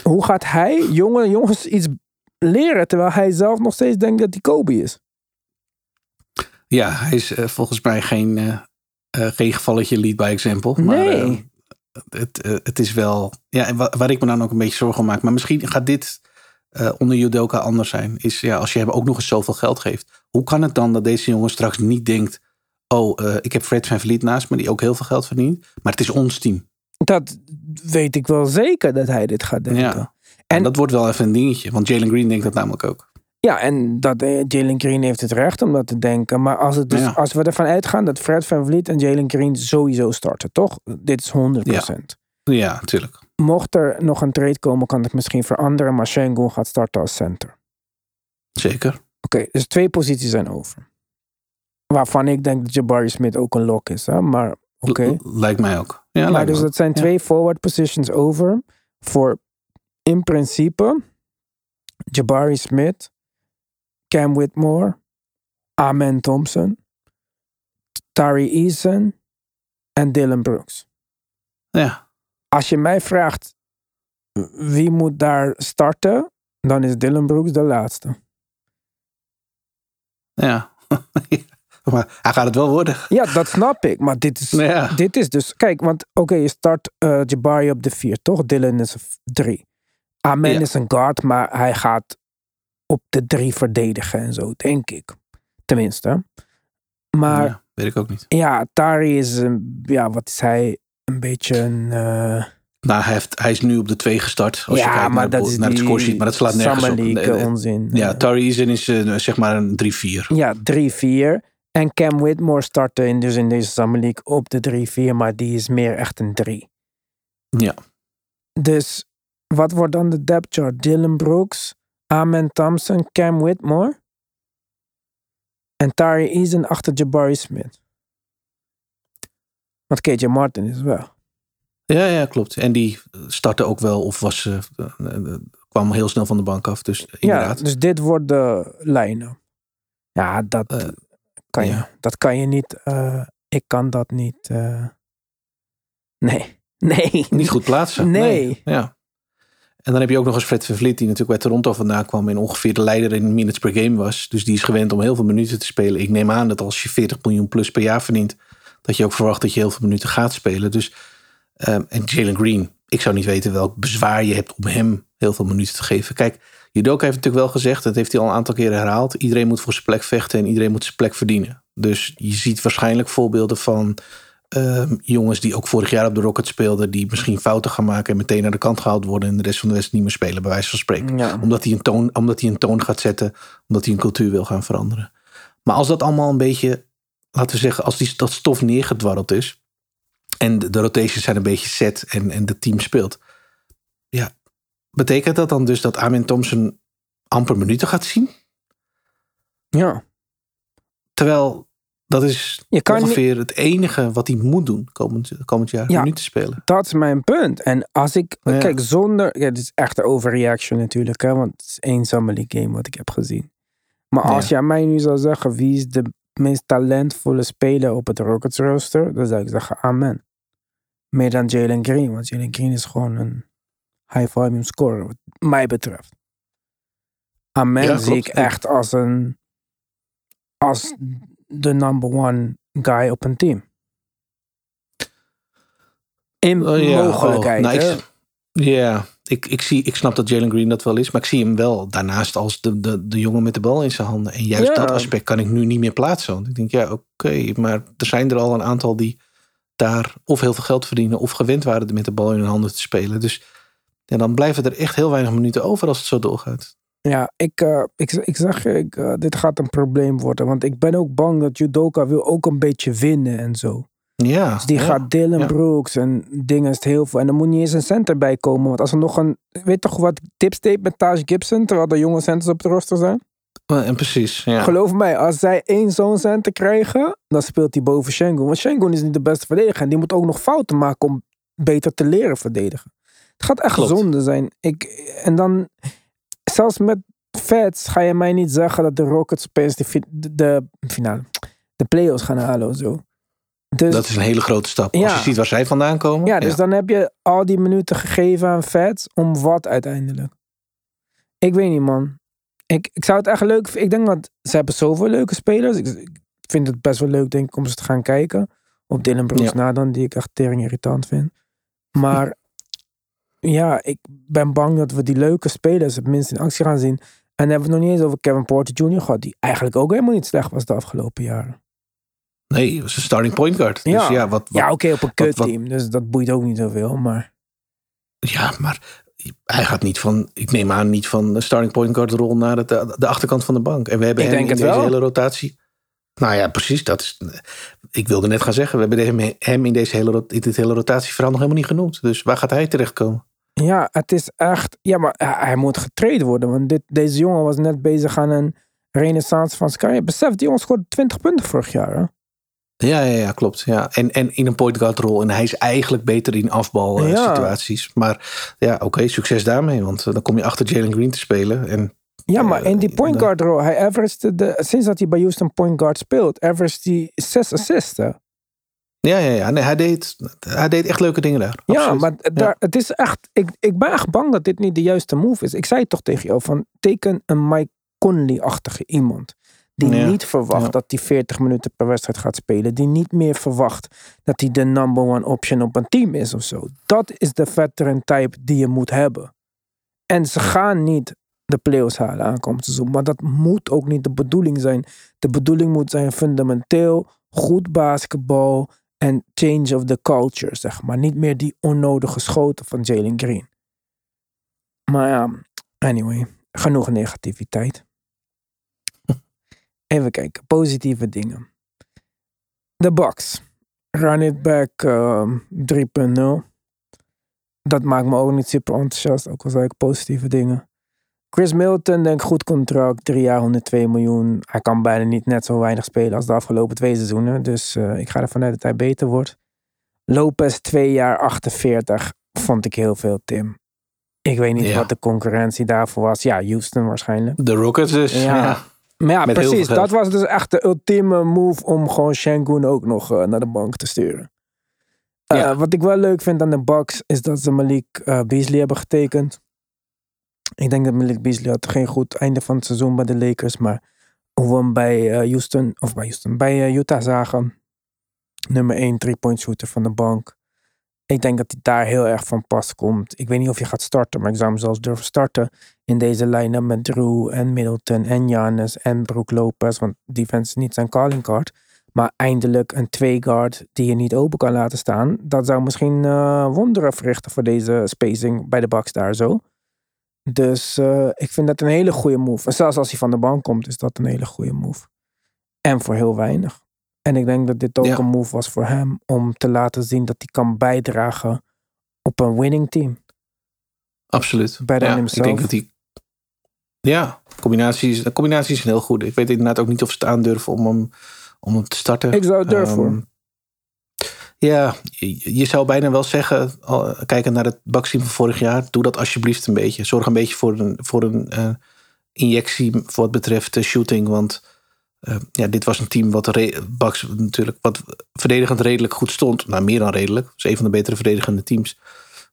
Hoe gaat hij jonge jongens iets leren terwijl hij zelf nog steeds denkt dat hij Kobe is? Ja, hij is eh, volgens mij geen, eh eh, geen gevalletje lead by example. Maar, Nee. eh, het, eh, het is wel... Ja, en wa- waar ik me dan ook een beetje zorgen om maak. Maar misschien gaat dit eh, onder Judoka anders zijn. Is ja, als je hem ook nog eens zoveel geld geeft. Hoe kan het dan dat deze jongen straks niet denkt... Oh, eh, ik heb Fred van Vliet naast me die ook heel veel geld verdient. Maar het is ons team. Dat weet ik wel zeker dat hij dit gaat denken. Ja. En- En dat wordt wel even een dingetje. Want Jalen Green denkt dat namelijk ook. Ja, en dat eh, Jalen Green heeft het recht om dat te denken. Maar als, het dus, Ja. als we ervan uitgaan dat Fred Van Vliet en Jalen Green sowieso starten, toch? Dit is 100%. Ja, natuurlijk. Mocht er nog een trade komen, kan het misschien veranderen. Maar Shengun gaat starten als center. Zeker. Oké, dus twee posities zijn over. Waarvan ik denk dat Jabari Smith ook een lock is. Hè? Maar oké. L- Lijkt mij ook. Ja, Maar dus dat zijn Ja. twee forward positions over. Voor in principe Jabari Smith, Cam Whitmore, Amen Thompson, Tari Eason en Dylan Brooks. Ja, Als je mij vraagt wie moet daar starten, dan is Dylan Brooks de laatste. *laughs* ja. maar hij gaat het wel worden. Ja, dat snap ik. Maar dit is, Ja. dit is dus... Kijk, want oké, je start eh, Jabari op de vier, toch? Dylan is een drie. Amen Ja. is een guard, maar hij gaat op de drie verdedigen en zo, denk ik. Tenminste. Maar ja, Ja, weet ik ook niet. Tari is een... Ja, wat is hij? Een beetje een... eh, Nou, hij, heeft, hij is nu op de twee gestart. Als je ja, kijkt maar naar, de, dat is naar het. Maar dat slaat nergens op. Nee, onzin. Ja, Tari Eason is eh, zeg maar een 3-4. Ja, 3-4. En Cam Whitmore startte in, dus in deze Summer League op de 3-4, maar die is meer echt een 3. Ja. Dus wat wordt dan de depth chart? Dylan Brooks, Amen Thompson, Cam Whitmore. En Tari Eason achter Jabari Smith. Want KJ Martin is wel. Ja, ja, klopt. En die startte ook wel of was, eh, kwam heel snel van de bank af. Dus Ja, inderdaad. dus dit wordt de lijnen. Ja, dat, kan, je, ja. dat kan je niet. ik kan dat niet. nee. *laughs* Nee. Niet goed plaatsen. Nee. Ja. En dan heb je ook nog eens Fred Vliet, die natuurlijk bij Toronto vandaan kwam en ongeveer de leider in minutes per game was. Dus die is gewend om heel veel minuten te spelen. Ik neem aan dat als je 40 miljoen plus per jaar verdient, dat je ook verwacht dat je heel veel minuten gaat spelen. Dus, ehm, en Jalen Green, ik zou niet weten welk bezwaar je hebt om hem heel veel minuten te geven. Kijk, Judoka heeft natuurlijk wel gezegd, dat heeft hij al een aantal keren herhaald. Iedereen moet voor zijn plek vechten en iedereen moet zijn plek verdienen. Dus je ziet waarschijnlijk voorbeelden van ehm, jongens die ook vorig jaar op de Rockets speelden, die misschien fouten gaan maken en meteen naar de kant gehaald worden en de rest van de wedstrijd niet meer spelen, bij wijze van spreken. Ja. Omdat hij een toon, omdat hij een toon gaat zetten, omdat hij een cultuur wil gaan veranderen. Maar als dat allemaal een beetje, laten we zeggen, als die, dat stof neergedwarreld is en de, de rotations zijn een beetje set en, en de team speelt, ja, betekent dat dan dus dat Amin Thompson amper minuten gaat zien? Ja. Terwijl Dat is Je kan ongeveer het enige wat hij moet doen komend, komend jaar. Ja. Minuten spelen. Dat is mijn punt. En als ik, Ja. kijk, zonder, ja, het is echt een overreaction natuurlijk, hè, want het is één Summer League game wat ik heb gezien. Maar als Ja. aan mij nu zou zeggen, wie is de meest talentvolle speler op het Rockets roster, dan zou ik zeggen, amen. Meer dan Jalen Green, want Jalen Green is gewoon een high volume scorer, wat mij betreft. Amen Ja, zie ik echt als een, als de number one guy op een team. In Oh, mogelijkheid. Oh, nou, ik, ja, ik, ik, zie, ik snap dat Jalen Green dat wel is. Maar ik zie hem wel daarnaast als de, de, de jongen met de bal in zijn handen. En juist Ja. dat aspect kan ik nu niet meer plaatsen. Want ik denk, ja, oké. maar er zijn er al een aantal die daar of heel veel geld verdienen... of gewend waren met de bal in hun handen te spelen. Dus ja, dan blijven er echt heel weinig minuten over als het zo doorgaat. Ja, ik, eh, ik, ik zeg je, ik, eh, dit gaat een probleem worden. Want ik ben ook bang dat Judoka wil ook een beetje winnen en zo. Ja, Dus die ja. gaat Dylan ja. Brooks en dingen is het heel veel. En er moet niet eens een center bij komen. Want als er nog een, weet toch wat tips deed met Taj Gibson, terwijl er jonge centers op de roster zijn? En precies, ja. Geloof mij, als zij één zo'n center krijgen, dan speelt hij boven Shengun. Want Shengun is niet de beste verdediger. En die moet ook nog fouten maken om beter te leren verdedigen. Het gaat echt Klopt. zonde zijn. Ik, en dan, zelfs met Feds ga je mij niet zeggen dat de Rockets opeens de, de, de finale, de playoffs gaan halen of zo. Dus, Dat is een hele grote stap. Als je ziet waar zij vandaan komen. ja, dus dan heb je al die minuten gegeven aan Feds om wat uiteindelijk? Ik weet niet, man. Ik, ik zou het echt leuk vinden. Ik denk dat ze hebben zoveel leuke spelers. Ik, ik vind het best wel leuk, denk ik, om ze te gaan kijken. Op Dylan Brooks Ja. na dan, die ik echt tering irritant vind. Maar *laughs* ja, ik ben bang dat we die leuke spelers het minst in actie gaan zien. En dan hebben we het nog niet eens over Kevin Porter Jr. gehad, die eigenlijk ook helemaal niet slecht was de afgelopen jaren. Nee, het was een starting point guard. Dus Ja. ja, wat, wat, Ja, oké, op een wat- kutteam, dus dat boeit ook niet zoveel. Maar Ja, maar hij gaat niet van, ik neem aan, niet van de starting point guard rol naar de, de achterkant van de bank. En we hebben Ik hem denk in deze wel. hele rotatie. Nou ja, precies. Dat is, ik wilde net gaan zeggen, we hebben hem, in, deze hele, in dit hele rotatieverhaal nog helemaal niet genoemd. Dus waar gaat hij terechtkomen? Ja, het is echt. Ja, maar hij moet getraind worden. Want dit, deze jongen was net bezig aan een renaissance van carrière. Besef, die jongen scoorde 20 punten vorig jaar. Hè? Ja, ja, ja, klopt. Ja. En, en in een point guard rol. En hij is eigenlijk beter in afbal eh, Ja. situaties. Maar ja, oké, succes daarmee. Want eh, dan kom je achter Jalen Green te spelen. En Ja, maar in die Eh, point guard rol, hij averaged de, sinds dat hij bij Houston point guard speelt, averaged hij 6 assists. hè. ja, ja, ja. Nee, hij, deed, hij deed echt leuke dingen daar. Ja, Absoluut. maar daar, het is echt. Ik, ik ben echt bang dat dit niet de juiste move is. Ik zei het toch tegen jou: van teken een Mike Conley-achtige iemand. Die Ja, niet verwacht ja. dat hij 40 minuten per wedstrijd gaat spelen. Die niet meer verwacht dat hij de number one option op een team is of zo. Dat is de veteran type die je moet hebben. En ze gaan niet de playoffs halen aankomend seizoen. Maar dat moet ook niet de bedoeling zijn. De bedoeling moet zijn fundamenteel goed basketbal en change of the culture, zeg maar. Niet meer die onnodige schoten van Jalen Green. Maar ja, anyway, genoeg negativiteit. Even kijken, positieve dingen. De Bucks. Run it back ehm, 3.0. Dat maakt me ook niet super enthousiast, ook al zei ik positieve dingen. Chris Milton, denk goed contract. Drie jaar, 102 miljoen. Hij kan bijna niet net zo weinig spelen als de afgelopen twee seizoenen. Dus eh, ik ga ervan uit dat hij beter wordt. Lopez, twee jaar, 48. Vond ik heel veel, Tim. Ik weet niet Ja. wat de concurrentie daarvoor was. Ja, Houston waarschijnlijk. De Rockets dus. Ja. Ja. Maar ja, Met precies. Dat was dus echt de ultieme move om gewoon Shengun ook nog eh, naar de bank te sturen. Eh, Ja. wat ik wel leuk vind aan de Bucks is dat ze Malik eh, Beasley hebben getekend. Ik denk dat Malik Beasley had geen goed einde van het seizoen bij de Lakers, maar hoe we hem bij Houston, of bij Houston, bij Utah zagen. Nummer 1 three-point shooter van de bank. Ik denk dat hij daar heel erg van pas komt. Ik weet niet of je gaat starten, maar ik zou hem zelfs durven starten in deze line-up met Drew en Middleton en Giannis en Brook Lopez. Want defense is niet zijn calling card. Maar eindelijk een twee-guard die je niet open kan laten staan. Dat zou misschien eh, wonderen verrichten voor deze spacing bij de Bucks daar zo. Dus eh, ik vind dat een hele goede move. En zelfs als hij van de bank komt, is dat een hele goede move. En voor heel weinig. En ik denk dat dit ook Ja. een move was voor hem om te laten zien dat hij kan bijdragen op een winning team. Absoluut. Bij ja, himself. Ik denk dat die. Ja, combinatie is, de combinatie is een heel goede. Ik weet inderdaad ook niet of ze het aandurven om hem, om hem te starten. Ik zou het durven. Ehm, ja, je, je zou bijna wel zeggen, kijkend naar het baksteam van vorig jaar, doe dat alsjeblieft een beetje. Zorg een beetje voor een, voor een eh, injectie voor wat betreft de shooting. Want eh, ja, dit was een team wat Bucks natuurlijk wat verdedigend redelijk goed stond. Nou, meer dan redelijk. Het is een van de betere verdedigende teams.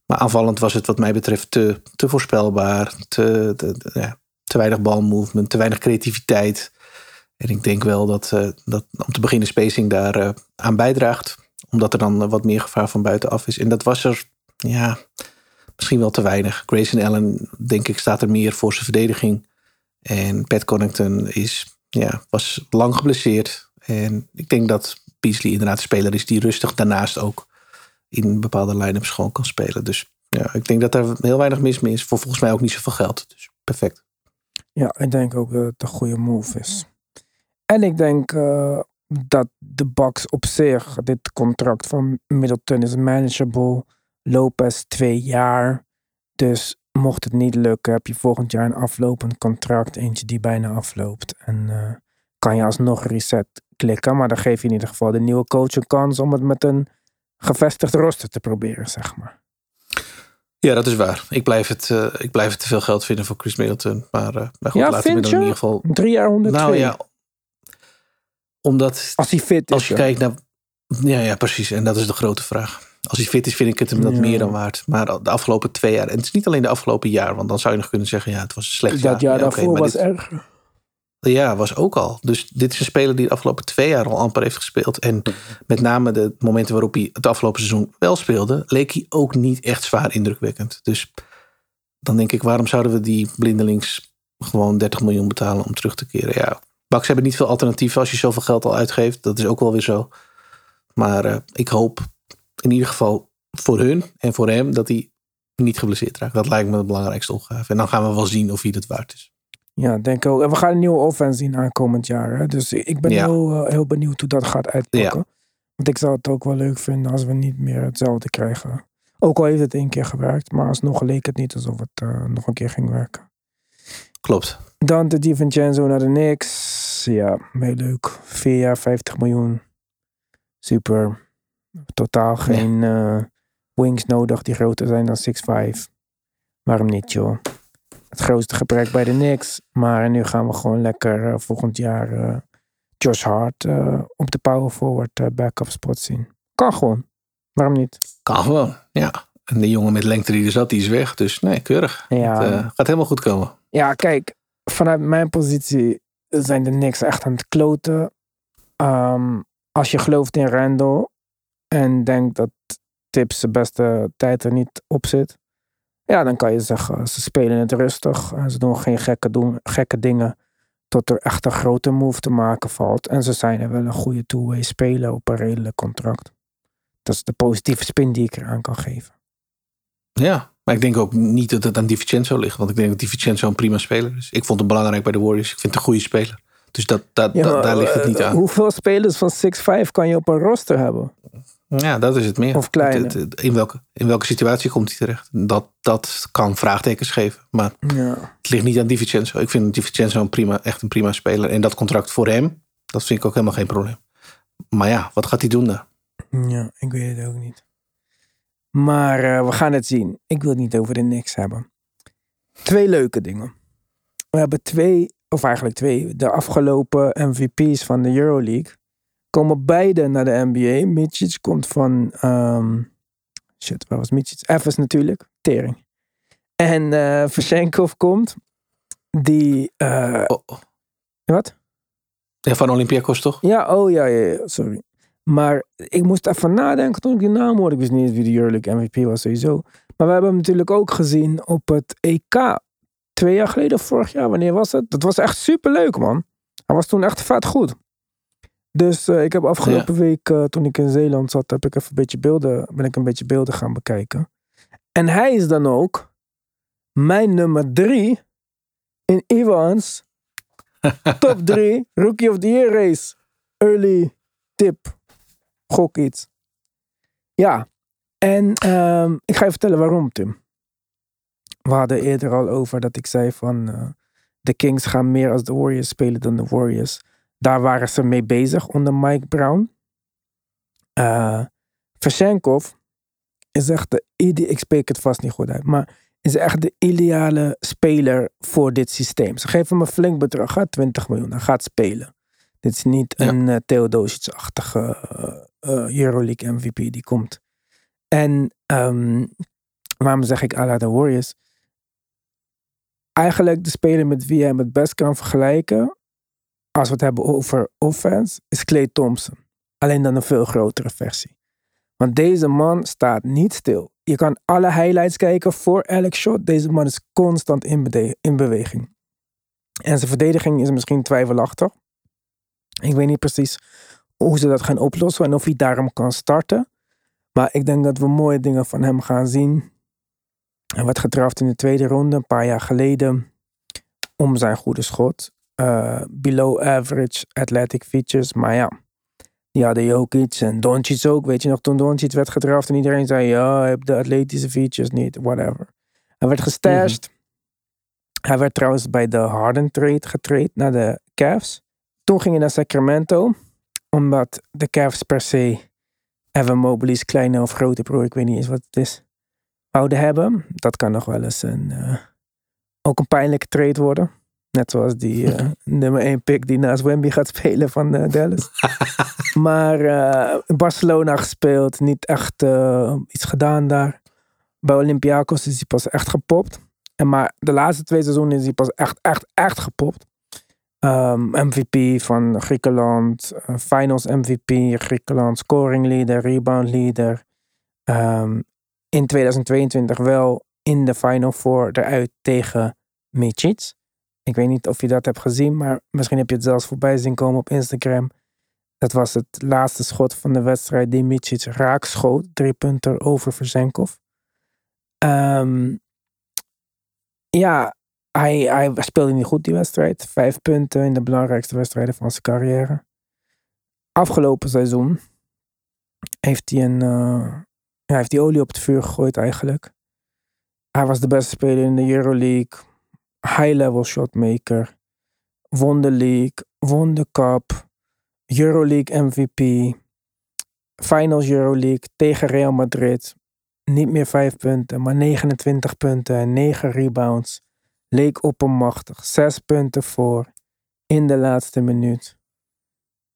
Maar aanvallend was het wat mij betreft te, te voorspelbaar. Te, te, ja, te weinig balmovement, te weinig creativiteit. En ik denk wel dat, eh, dat om te beginnen spacing daar eh, aan bijdraagt. Omdat er dan wat meer gevaar van buitenaf is. En dat was er, ja, misschien wel te weinig. Grayson Allen, denk ik, staat er meer voor zijn verdediging. En Pat Connington is, ja, was lang geblesseerd. En ik denk dat Beasley inderdaad een speler is die rustig daarnaast ook in bepaalde line-ups gewoon kan spelen. Dus ja, ik denk dat er heel weinig mis mee is. Voor volgens mij ook niet zoveel geld. Dus perfect. Ja, ik denk ook dat het een goede move is. En ik denk eh, dat de Bucks op zich, dit contract van Middleton is manageable. Lopez twee jaar. Dus mocht het niet lukken, heb je volgend jaar een aflopend contract. Eentje die bijna afloopt. En eh, kan je alsnog reset klikken. Maar dan geef je in ieder geval de nieuwe coach een kans om het met een gevestigd roster te proberen, zeg maar. Ja, dat is waar. Ik blijf het, eh, ik blijf het te veel geld vinden voor Chris Middleton. Maar, maar goed, Ja, laten we in ieder geval... Drie jaar 102. Nou ja, omdat Als hij fit is. als je ja. kijkt naar... Ja, ja, precies. En dat is de grote vraag. Als hij fit is, vind ik het hem dat Ja. meer dan waard. Maar de afgelopen twee jaar... En het is niet alleen de afgelopen jaar. Want dan zou je nog kunnen zeggen... Ja, het was een slecht jaar. dat jaar Ja, daarvoor was dit- erger. Ja, was ook al. Dus dit is een speler die de afgelopen twee jaar al amper heeft gespeeld. En met name de momenten waarop hij het afgelopen seizoen wel speelde, leek hij ook niet echt zwaar indrukwekkend. Dus dan denk ik, waarom zouden we die blindelings gewoon 30 miljoen betalen om terug te keren? Ja, Bucks hebben niet veel alternatieven als je zoveel geld al uitgeeft. Dat is ook wel weer zo. Maar eh, ik hoop in ieder geval voor hun en voor hem dat hij niet geblesseerd raakt. Dat lijkt me de belangrijkste opgave. En dan gaan we wel zien of hij het waard is. Ja, denk ik ook. En we gaan een nieuwe offense zien aankomend jaar. Hè? Dus ik ben Ja. heel, eh, heel benieuwd hoe dat gaat uitpakken. Want ik zou het ook wel leuk vinden als we niet meer hetzelfde krijgen. Ook al heeft het één keer gewerkt, maar alsnog leek het niet alsof het eh, nog een keer ging werken. Klopt. Dante DiVincenzo naar de Knicks. Ja, heel leuk. Vier jaar, 50 miljoen. Super. Totaal geen eh, wings nodig die groter zijn dan 6'5. Waarom niet, joh? Het grootste gebrek bij de Knicks. Maar nu gaan we gewoon lekker eh, volgend jaar eh, Josh Hart op de power forward backup spot zien. Kan gewoon. Waarom niet? Kan gewoon, ja. En de jongen met lengte die er zat, die is weg. Dus nee, keurig. Ja. Het gaat helemaal goed komen. Ja, kijk, vanuit mijn positie zijn de Knicks echt aan het kloten. Ehm, als je gelooft in Randall en denkt dat Tips zijn beste tijd er niet op zit, ja, dan kan je zeggen, ze spelen het rustig. En ze doen geen gekke, doen, gekke dingen tot er echt een grote move te maken valt. En ze zijn er wel een goede two-way speler op een redelijk contract. Dat is de positieve spin die ik eraan kan geven. Ja, maar ik denk ook niet dat het aan DiVincenzo ligt. Want ik denk dat DiVincenzo een prima speler is. Ik vond hem belangrijk bij de Warriors. Ik vind het een goede speler. Dus dat, dat, Ja, dat- maar, daar ligt het niet eh, aan. Hoeveel spelers van 6'5 kan je op een roster hebben? Ja, dat is het meer. Of het- In welke, in welke situatie komt hij terecht? Dat, dat kan vraagtekens geven. Maar Ja. het ligt niet aan DiVincenzo. Ik vind DiVincenzo een prima, echt een prima speler. En dat contract voor hem, dat vind ik ook helemaal geen probleem. Maar ja, wat gaat hij doen daar? Ja, ik weet het ook niet. Maar eh, we gaan het zien. Ik wil het niet over de niks hebben. Twee leuke dingen. We hebben twee, of eigenlijk twee, de afgelopen MVP's van de Euroleague. Komen beide naar de NBA. Mitsic komt van, ehm, shit, waar was Mitsic? Evans natuurlijk, tering. En Versenkov komt, die, eh, Oh, oh. wat? Ja, van Olympiakos toch? Ja, oh ja, ja, ja, sorry. Maar ik moest even nadenken toen ik die naam hoorde. Ik wist niet eens wie de Euroleague MVP was sowieso. Maar we hebben hem natuurlijk ook gezien op het EK. Twee jaar geleden vorig jaar. Wanneer was het? Dat was echt super leuk, man. Hij was toen echt vet goed. Dus eh, ik heb afgelopen week, eh, toen ik in Zeeland zat, heb ik even een beetje beelden, ben ik een beetje beelden gaan bekijken. En hij is dan ook mijn nummer drie in Ivans *laughs* top drie Rookie of the Year race. Early tip. Gok iets. Ja. En ehm, ik ga je vertellen waarom, Tim. We hadden eerder al over dat ik zei van... eh, de Kings gaan meer als de Warriors spelen dan de Warriors. Daar waren ze mee bezig onder Mike Brown. Uh, Versenkov is echt de ik spreek het vast niet goed uit, maar is echt de ideale speler voor dit systeem. Ze geven hem een flink bedrag, hè, 20 miljoen. Hij gaat spelen. Dit is niet Ja. een uh, Theodosic-achtige uh, uh, Euroleague MVP die komt. En um, waarom zeg ik à la de Warriors? Eigenlijk de speler met wie je hem het best kan vergelijken, als we het hebben over offense, is Clay Thompson. Alleen dan een veel grotere versie. Want deze man staat niet stil. Je kan alle highlights kijken voor elk shot. Deze man is constant in, beweging. En zijn verdediging is misschien twijfelachtig. Ik weet niet precies hoe ze dat gaan oplossen en of hij daarom kan starten. Maar ik denk dat we mooie dingen van hem gaan zien. Hij werd gedraft in de tweede ronde een paar jaar geleden om zijn goede schot. Uh, below average athletic features, maar ja. Die hadden Jokic en Doncic ook. Weet je nog, toen Doncic werd gedraft en iedereen zei... ja, heeft de atletische features niet, whatever. Hij werd gestashed. Mm -hmm. Hij werd trouwens bij de Harden trade getraind naar de Cavs. Toen ging hij naar Sacramento. Omdat de Cavs per se Evan Mobley's kleine of grote broer, ik weet niet eens wat het is, wouden hebben. Dat kan nog wel eens een, uh, ook een pijnlijke trade worden. Net zoals die uh, *laughs* nummer 1 pick die naast Wemby gaat spelen van uh, Dallas. *laughs* maar uh, in Barcelona gespeeld, niet echt iets gedaan daar. Bij Olympiakos is hij pas echt gepopt. En maar de laatste twee seizoenen is hij pas echt, echt, echt gepopt. Um, MVP van Griekenland, Finals MVP, Griekenland, scoring leader, rebound leader. Um, in 2022 wel in de Final Four eruit tegen Micic. Ik weet niet of je dat hebt gezien, maar misschien heb je het zelfs voorbij zien komen op Instagram. Dat was het laatste schot van de wedstrijd die Micic raak schoot. Drie punten over Verzenkov. Um, ja, hij, hij speelde niet goed die wedstrijd. Vijf punten in de belangrijkste wedstrijden van zijn carrière. Afgelopen seizoen heeft hij, een, uh, ja, heeft hij olie op het vuur gegooid eigenlijk. Hij was de beste speler in de Euroleague high-level shotmaker, won de league, won de cup, Euroleague MVP, Finals Euroleague tegen Real Madrid. Niet meer 5 punten, maar 29 punten en 9 rebounds. Leek oppermachtig. 6 punten voor in de laatste minuut.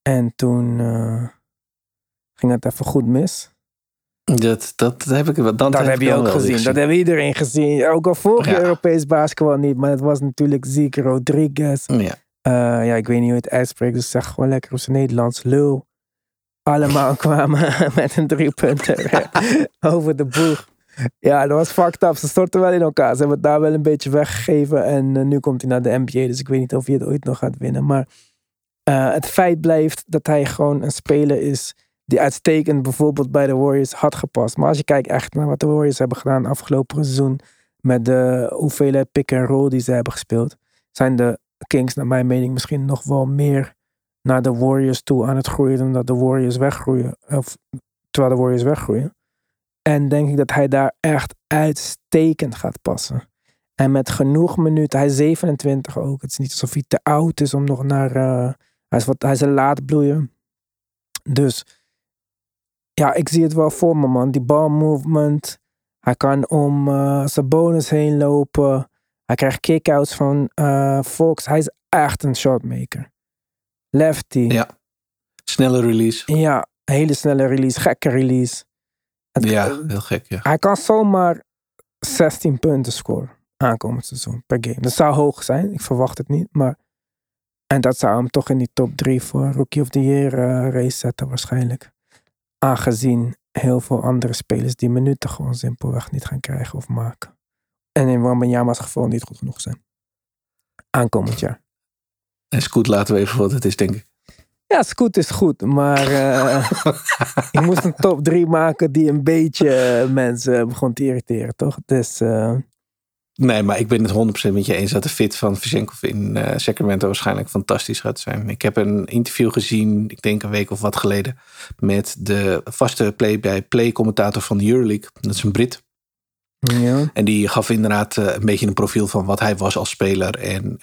En toen uh, ging het even goed mis. Dat, dat heb ik dat, dat heb je ook gezien. gezien. Dat hebben iedereen gezien. Ook al je ja. Europees basketbal niet, maar het was natuurlijk Zieke Rodriguez. Ja. Uh, ja, ik weet niet hoe je het uitspreekt, dus zeg gewoon lekker op zijn Nederlands. Lul. Allemaal *laughs* kwamen *laughs* met een drie punten *laughs* over de boeg. Ja, dat was fucked up. Ze stortten wel in elkaar. Ze hebben het daar wel een beetje weggegeven. En uh, nu komt hij naar de NBA. Dus ik weet niet of hij het ooit nog gaat winnen. Maar uh, het feit blijft dat hij gewoon een speler is die uitstekend bijvoorbeeld bij de Warriors had gepast. Maar als je kijkt echt naar wat de Warriors hebben gedaan afgelopen seizoen met de hoeveelheid pick-and-roll die ze hebben gespeeld, zijn de Kings naar mijn mening misschien nog wel meer naar de Warriors toe aan het groeien dan dat de Warriors weggroeien. Of terwijl de Warriors weggroeien. En denk ik dat hij daar echt uitstekend gaat passen. En met genoeg minuten, hij is 27 ook. Het is niet alsof hij te oud is om nog naar. Uh, hij, is wat, hij een laat bloeien. Dus ja, ik zie het wel voor me, man. Die ball movement. Hij kan om uh, zijn bonus heen lopen. Hij krijgt kick-outs van uh, Fox. Hij is echt een shotmaker. Lefty. Ja. Snelle release. Ja, hele snelle release. Gekke release. Het, ja, heel gek, ja. Hij kan zomaar 16 punten scoren aankomend seizoen per game. Dat zou hoog zijn. Ik verwacht het niet, maar... En dat zou hem toch in die top 3 voor Rookie of the Year uh, race zetten waarschijnlijk. Aangezien heel veel andere spelers die minuten gewoon simpelweg niet gaan krijgen of maken. En in Wambanyama's geval niet goed genoeg zijn. Aankomend jaar. En Scoot laten we even wat het is, denk ik. Ja, Scoot is goed, maar uh, *laughs* je moest een top 3 maken die een beetje mensen begon te irriteren, toch? Dus, uh... Nee, maar ik ben het 100% met je eens dat de fit van Vizenkov in uh, Sacramento waarschijnlijk fantastisch gaat zijn. Ik heb een interview gezien, ik denk een week of wat geleden, met de vaste play-by-play commentator van de Euroleague. Dat is een Brit. Ja. En die gaf inderdaad een beetje een profiel van wat hij was als speler. En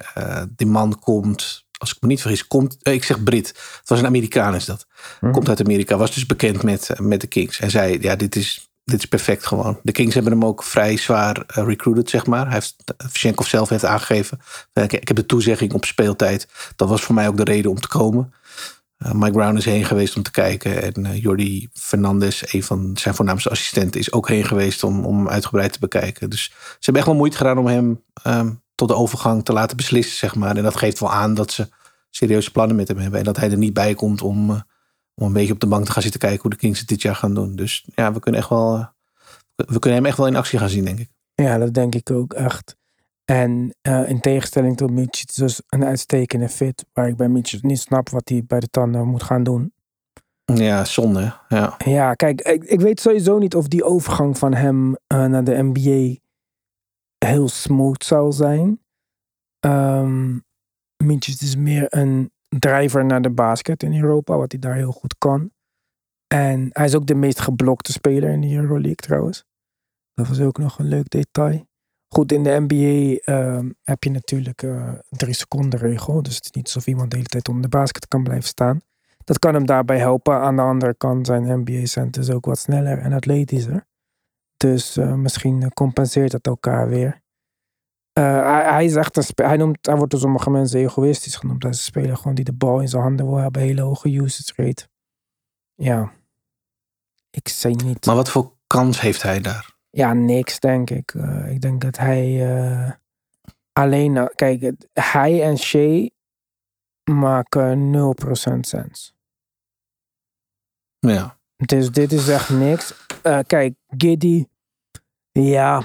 die man komt als ik me niet vergis, komt, eh, ik zeg Brit. Het was een Amerikaan is dat. Mhm. Komt uit Amerika, was dus bekend met, eh, met de Kings. En zei, ja, dit is, dit is perfect gewoon. De Kings hebben hem ook vrij zwaar eh, recruited, zeg maar. Hij heeft, Shenkov zelf heeft aangegeven, eh, ik, heb de toezegging op speeltijd. Dat was voor mij ook de reden om te komen. Eh, Mike Brown is heen geweest om te kijken. En eh, Jordi Fernandez, een van zijn voornaamste assistenten, is ook heen geweest om, om uitgebreid te bekijken. Dus ze hebben echt wel moeite gedaan om hem ehm, tot de overgang te laten beslissen, zeg maar. En dat geeft wel aan dat ze serieuze plannen met hem hebben. En dat hij er niet bij komt om, eh, om een beetje op de bank te gaan zitten kijken hoe de Kings het dit jaar gaan doen. Dus ja, we kunnen echt wel. eh, we kunnen hem echt wel in actie gaan zien, denk ik. Ja, dat denk ik ook echt. En eh, in tegenstelling tot Mitch, het is dus een uitstekende fit. Waar ik bij Mitch niet snap wat hij bij de tanden moet gaan doen. Ja, zonde. Ja. Ja, kijk, ik, ik weet sowieso niet of die overgang van hem eh, naar de NBA heel smooth zou zijn. Ehm Mitch is meer een driver naar de basket in Europa, wat hij daar heel goed kan. En hij is ook de meest geblokte speler in de Euroleague trouwens. Dat was ook nog een leuk detail. Goed, in de NBA ehm, heb je natuurlijk eh drie seconden regel. Dus het is niet alsof iemand de hele tijd onder de basket kan blijven staan. Dat kan hem daarbij helpen. Aan de andere kant zijn NBA-centers ook wat sneller en atletischer. Dus eh, misschien eh, compenseert dat elkaar weer. Eh, hij, hij is echt een spe- hij, noemt, hij wordt door sommige mensen egoïstisch genoemd. Hij is een speler gewoon die de bal in zijn handen wil hebben. Hele hoge usage rate. Ja. Ik zei niet. Maar wat voor kans heeft hij daar? Ja, niks denk ik. Eh, ik denk dat hij eh, alleen... kijk, hij en Shea maken 0% sens. Ja. Dus dit is echt niks. Kijk, Giddy. Ja.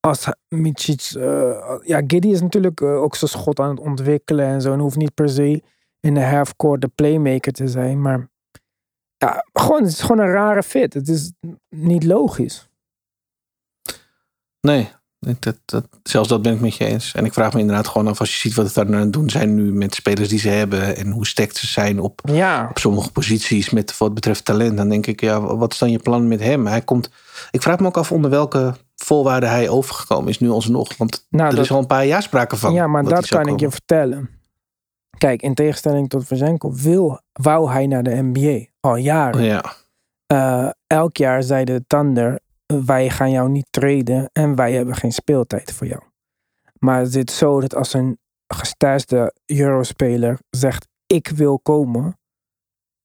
Als Micic. eh, ja, Giddy is natuurlijk eh, ook zijn schot aan het ontwikkelen en zo. En hoeft niet per se in de halfcourt de playmaker te zijn. Maar ja, gewoon, het is gewoon een rare fit. Het is niet logisch. Nee, dat, dat, zelfs dat ben ik met je eens. En ik vraag me inderdaad gewoon af als je ziet wat het daar aan het doen zijn nu met spelers die ze hebben. En hoe sterk ze zijn op, Ja. op sommige posities met wat betreft talent. Dan denk ik, ja, wat is dan je plan met hem? Hij komt, ik vraag me ook af onder welke voorwaarden hij overgekomen is nu alsnog. Want Nou, er dat- is al een paar jaar sprake van. Ja, maar dat kan ik je vertellen. Kijk, in tegenstelling tot Verzenko wil, wou hij naar de NBA al jaren. Ja, Eh, elk jaar zei de Thunder, wij gaan jou niet treden en wij hebben geen speeltijd voor jou. Maar het is zo dat als een gestasde Eurospeler zegt, ik wil komen,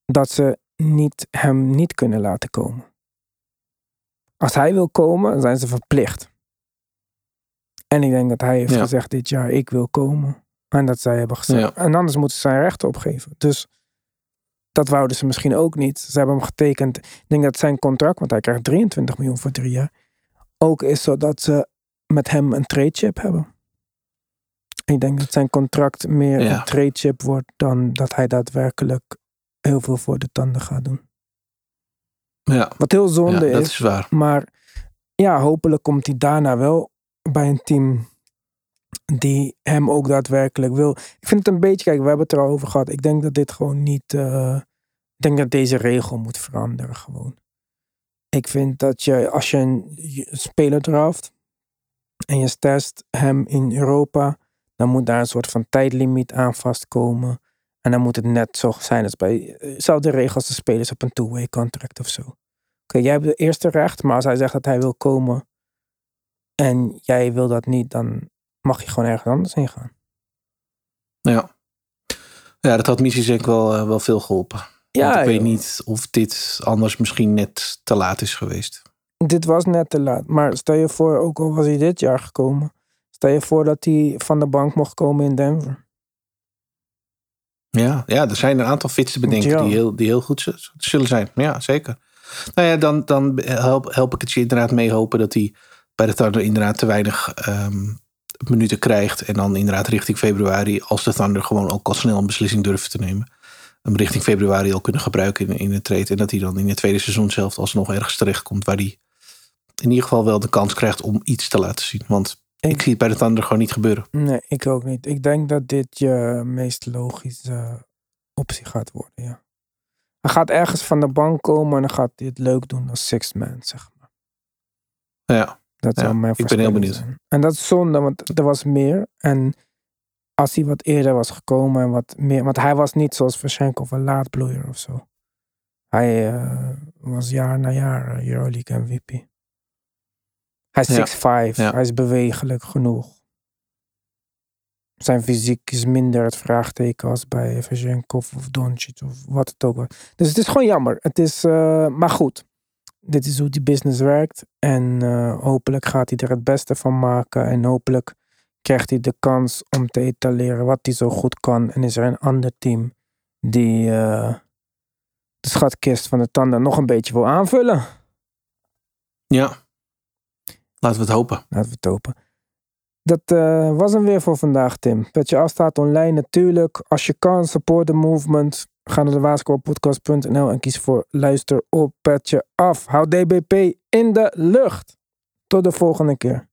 dat ze niet, hem niet kunnen laten komen. Als hij wil komen, zijn ze verplicht. En ik denk dat hij heeft Ja. gezegd dit jaar, ik wil komen. En dat zij hebben gezegd. Ja. En anders moeten ze zijn rechten opgeven. Dus dat wouden ze misschien ook niet. Ze hebben hem getekend. Ik denk dat zijn contract, want hij krijgt 23 miljoen voor drie jaar, ook is zodat ze met hem een trade chip hebben. Ik denk dat zijn contract meer Ja. een trade chip wordt dan dat hij daadwerkelijk heel veel voor de tanden gaat doen. Ja, Wat heel ja zonde dat is. is waar. Maar ja, hopelijk komt hij daarna wel bij een team die hem ook daadwerkelijk wil. Ik vind het een beetje, kijk, we hebben het er al over gehad. Ik denk dat dit gewoon niet. eh, ik denk dat deze regel moet veranderen gewoon. Ik vind dat je, als je een speler draft en je test hem in Europa, dan moet daar een soort van tijdlimiet aan vastkomen. En dan moet het net zo zijn als bij dezelfde regels als de spelers op een two-way contract of zo. Oké, jij hebt de eerste recht, maar als hij zegt dat hij wil komen en jij wil dat niet, dan mag je gewoon ergens anders heen gaan. Ja. Ja, dat had Missie denk ik wel, eh, wel veel geholpen. Want ik weet niet of dit anders misschien net te laat is geweest. dit was net te laat. Maar stel je voor, ook al was hij dit jaar gekomen, stel je voor dat hij van de bank mocht komen in Denver. Ja, ja, er zijn een aantal fits te bedenken Ja. die, heel, die heel goed zullen zijn. Ja, zeker. Nou ja, dan, dan help, help ik het je inderdaad mee hopen dat hij bij de Thunder inderdaad te weinig ehm, minuten krijgt. En dan inderdaad richting februari, als de Thunder gewoon ook al snel een beslissing durven te nemen. Hem richting februari al kunnen gebruiken in, in de trade. En dat hij dan in het tweede seizoen zelf alsnog ergens terechtkomt waar hij in ieder geval wel de kans krijgt om iets te laten zien. Want ik, Ik- zie het bij de Thunder gewoon niet gebeuren. Nee, ik ook niet. Ik denk dat dit je meest logische optie gaat worden, ja. Hij gaat ergens van de bank komen en dan gaat hij het leuk doen als sixth man, zeg maar. Ja, Dat Ja, zou mijn ik ben heel benieuwd. zijn. En dat is zonde, want er was meer. En als hij wat eerder was gekomen en wat meer. Want hij was niet zoals Verschenko een laadbloeier of zo. Hij eh, was jaar na jaar uh, Euroleague MVP. Hij is Ja. 6'5. Ja. Hij is bewegelijk genoeg. Zijn fysiek is minder het vraagteken als bij Verschenkov of Doncic of wat het ook was. Dus het is gewoon jammer. Het is, eh, maar goed. Dit is hoe die business werkt. En eh, hopelijk gaat hij er het beste van maken. En hopelijk krijgt hij de kans om te etaleren wat hij zo goed kan. En is er een ander team die eh, de schatkist van de tanden nog een beetje wil aanvullen. Ja. Laten we het hopen. Laten we het hopen. Dat eh, was hem weer voor vandaag, Tim. Dat je afstaat online natuurlijk. Als je kan, support the movement. Ga naar de basketbalpodcast.nl en kies voor luister op petje af. Hou DBP in de lucht. Tot de volgende keer.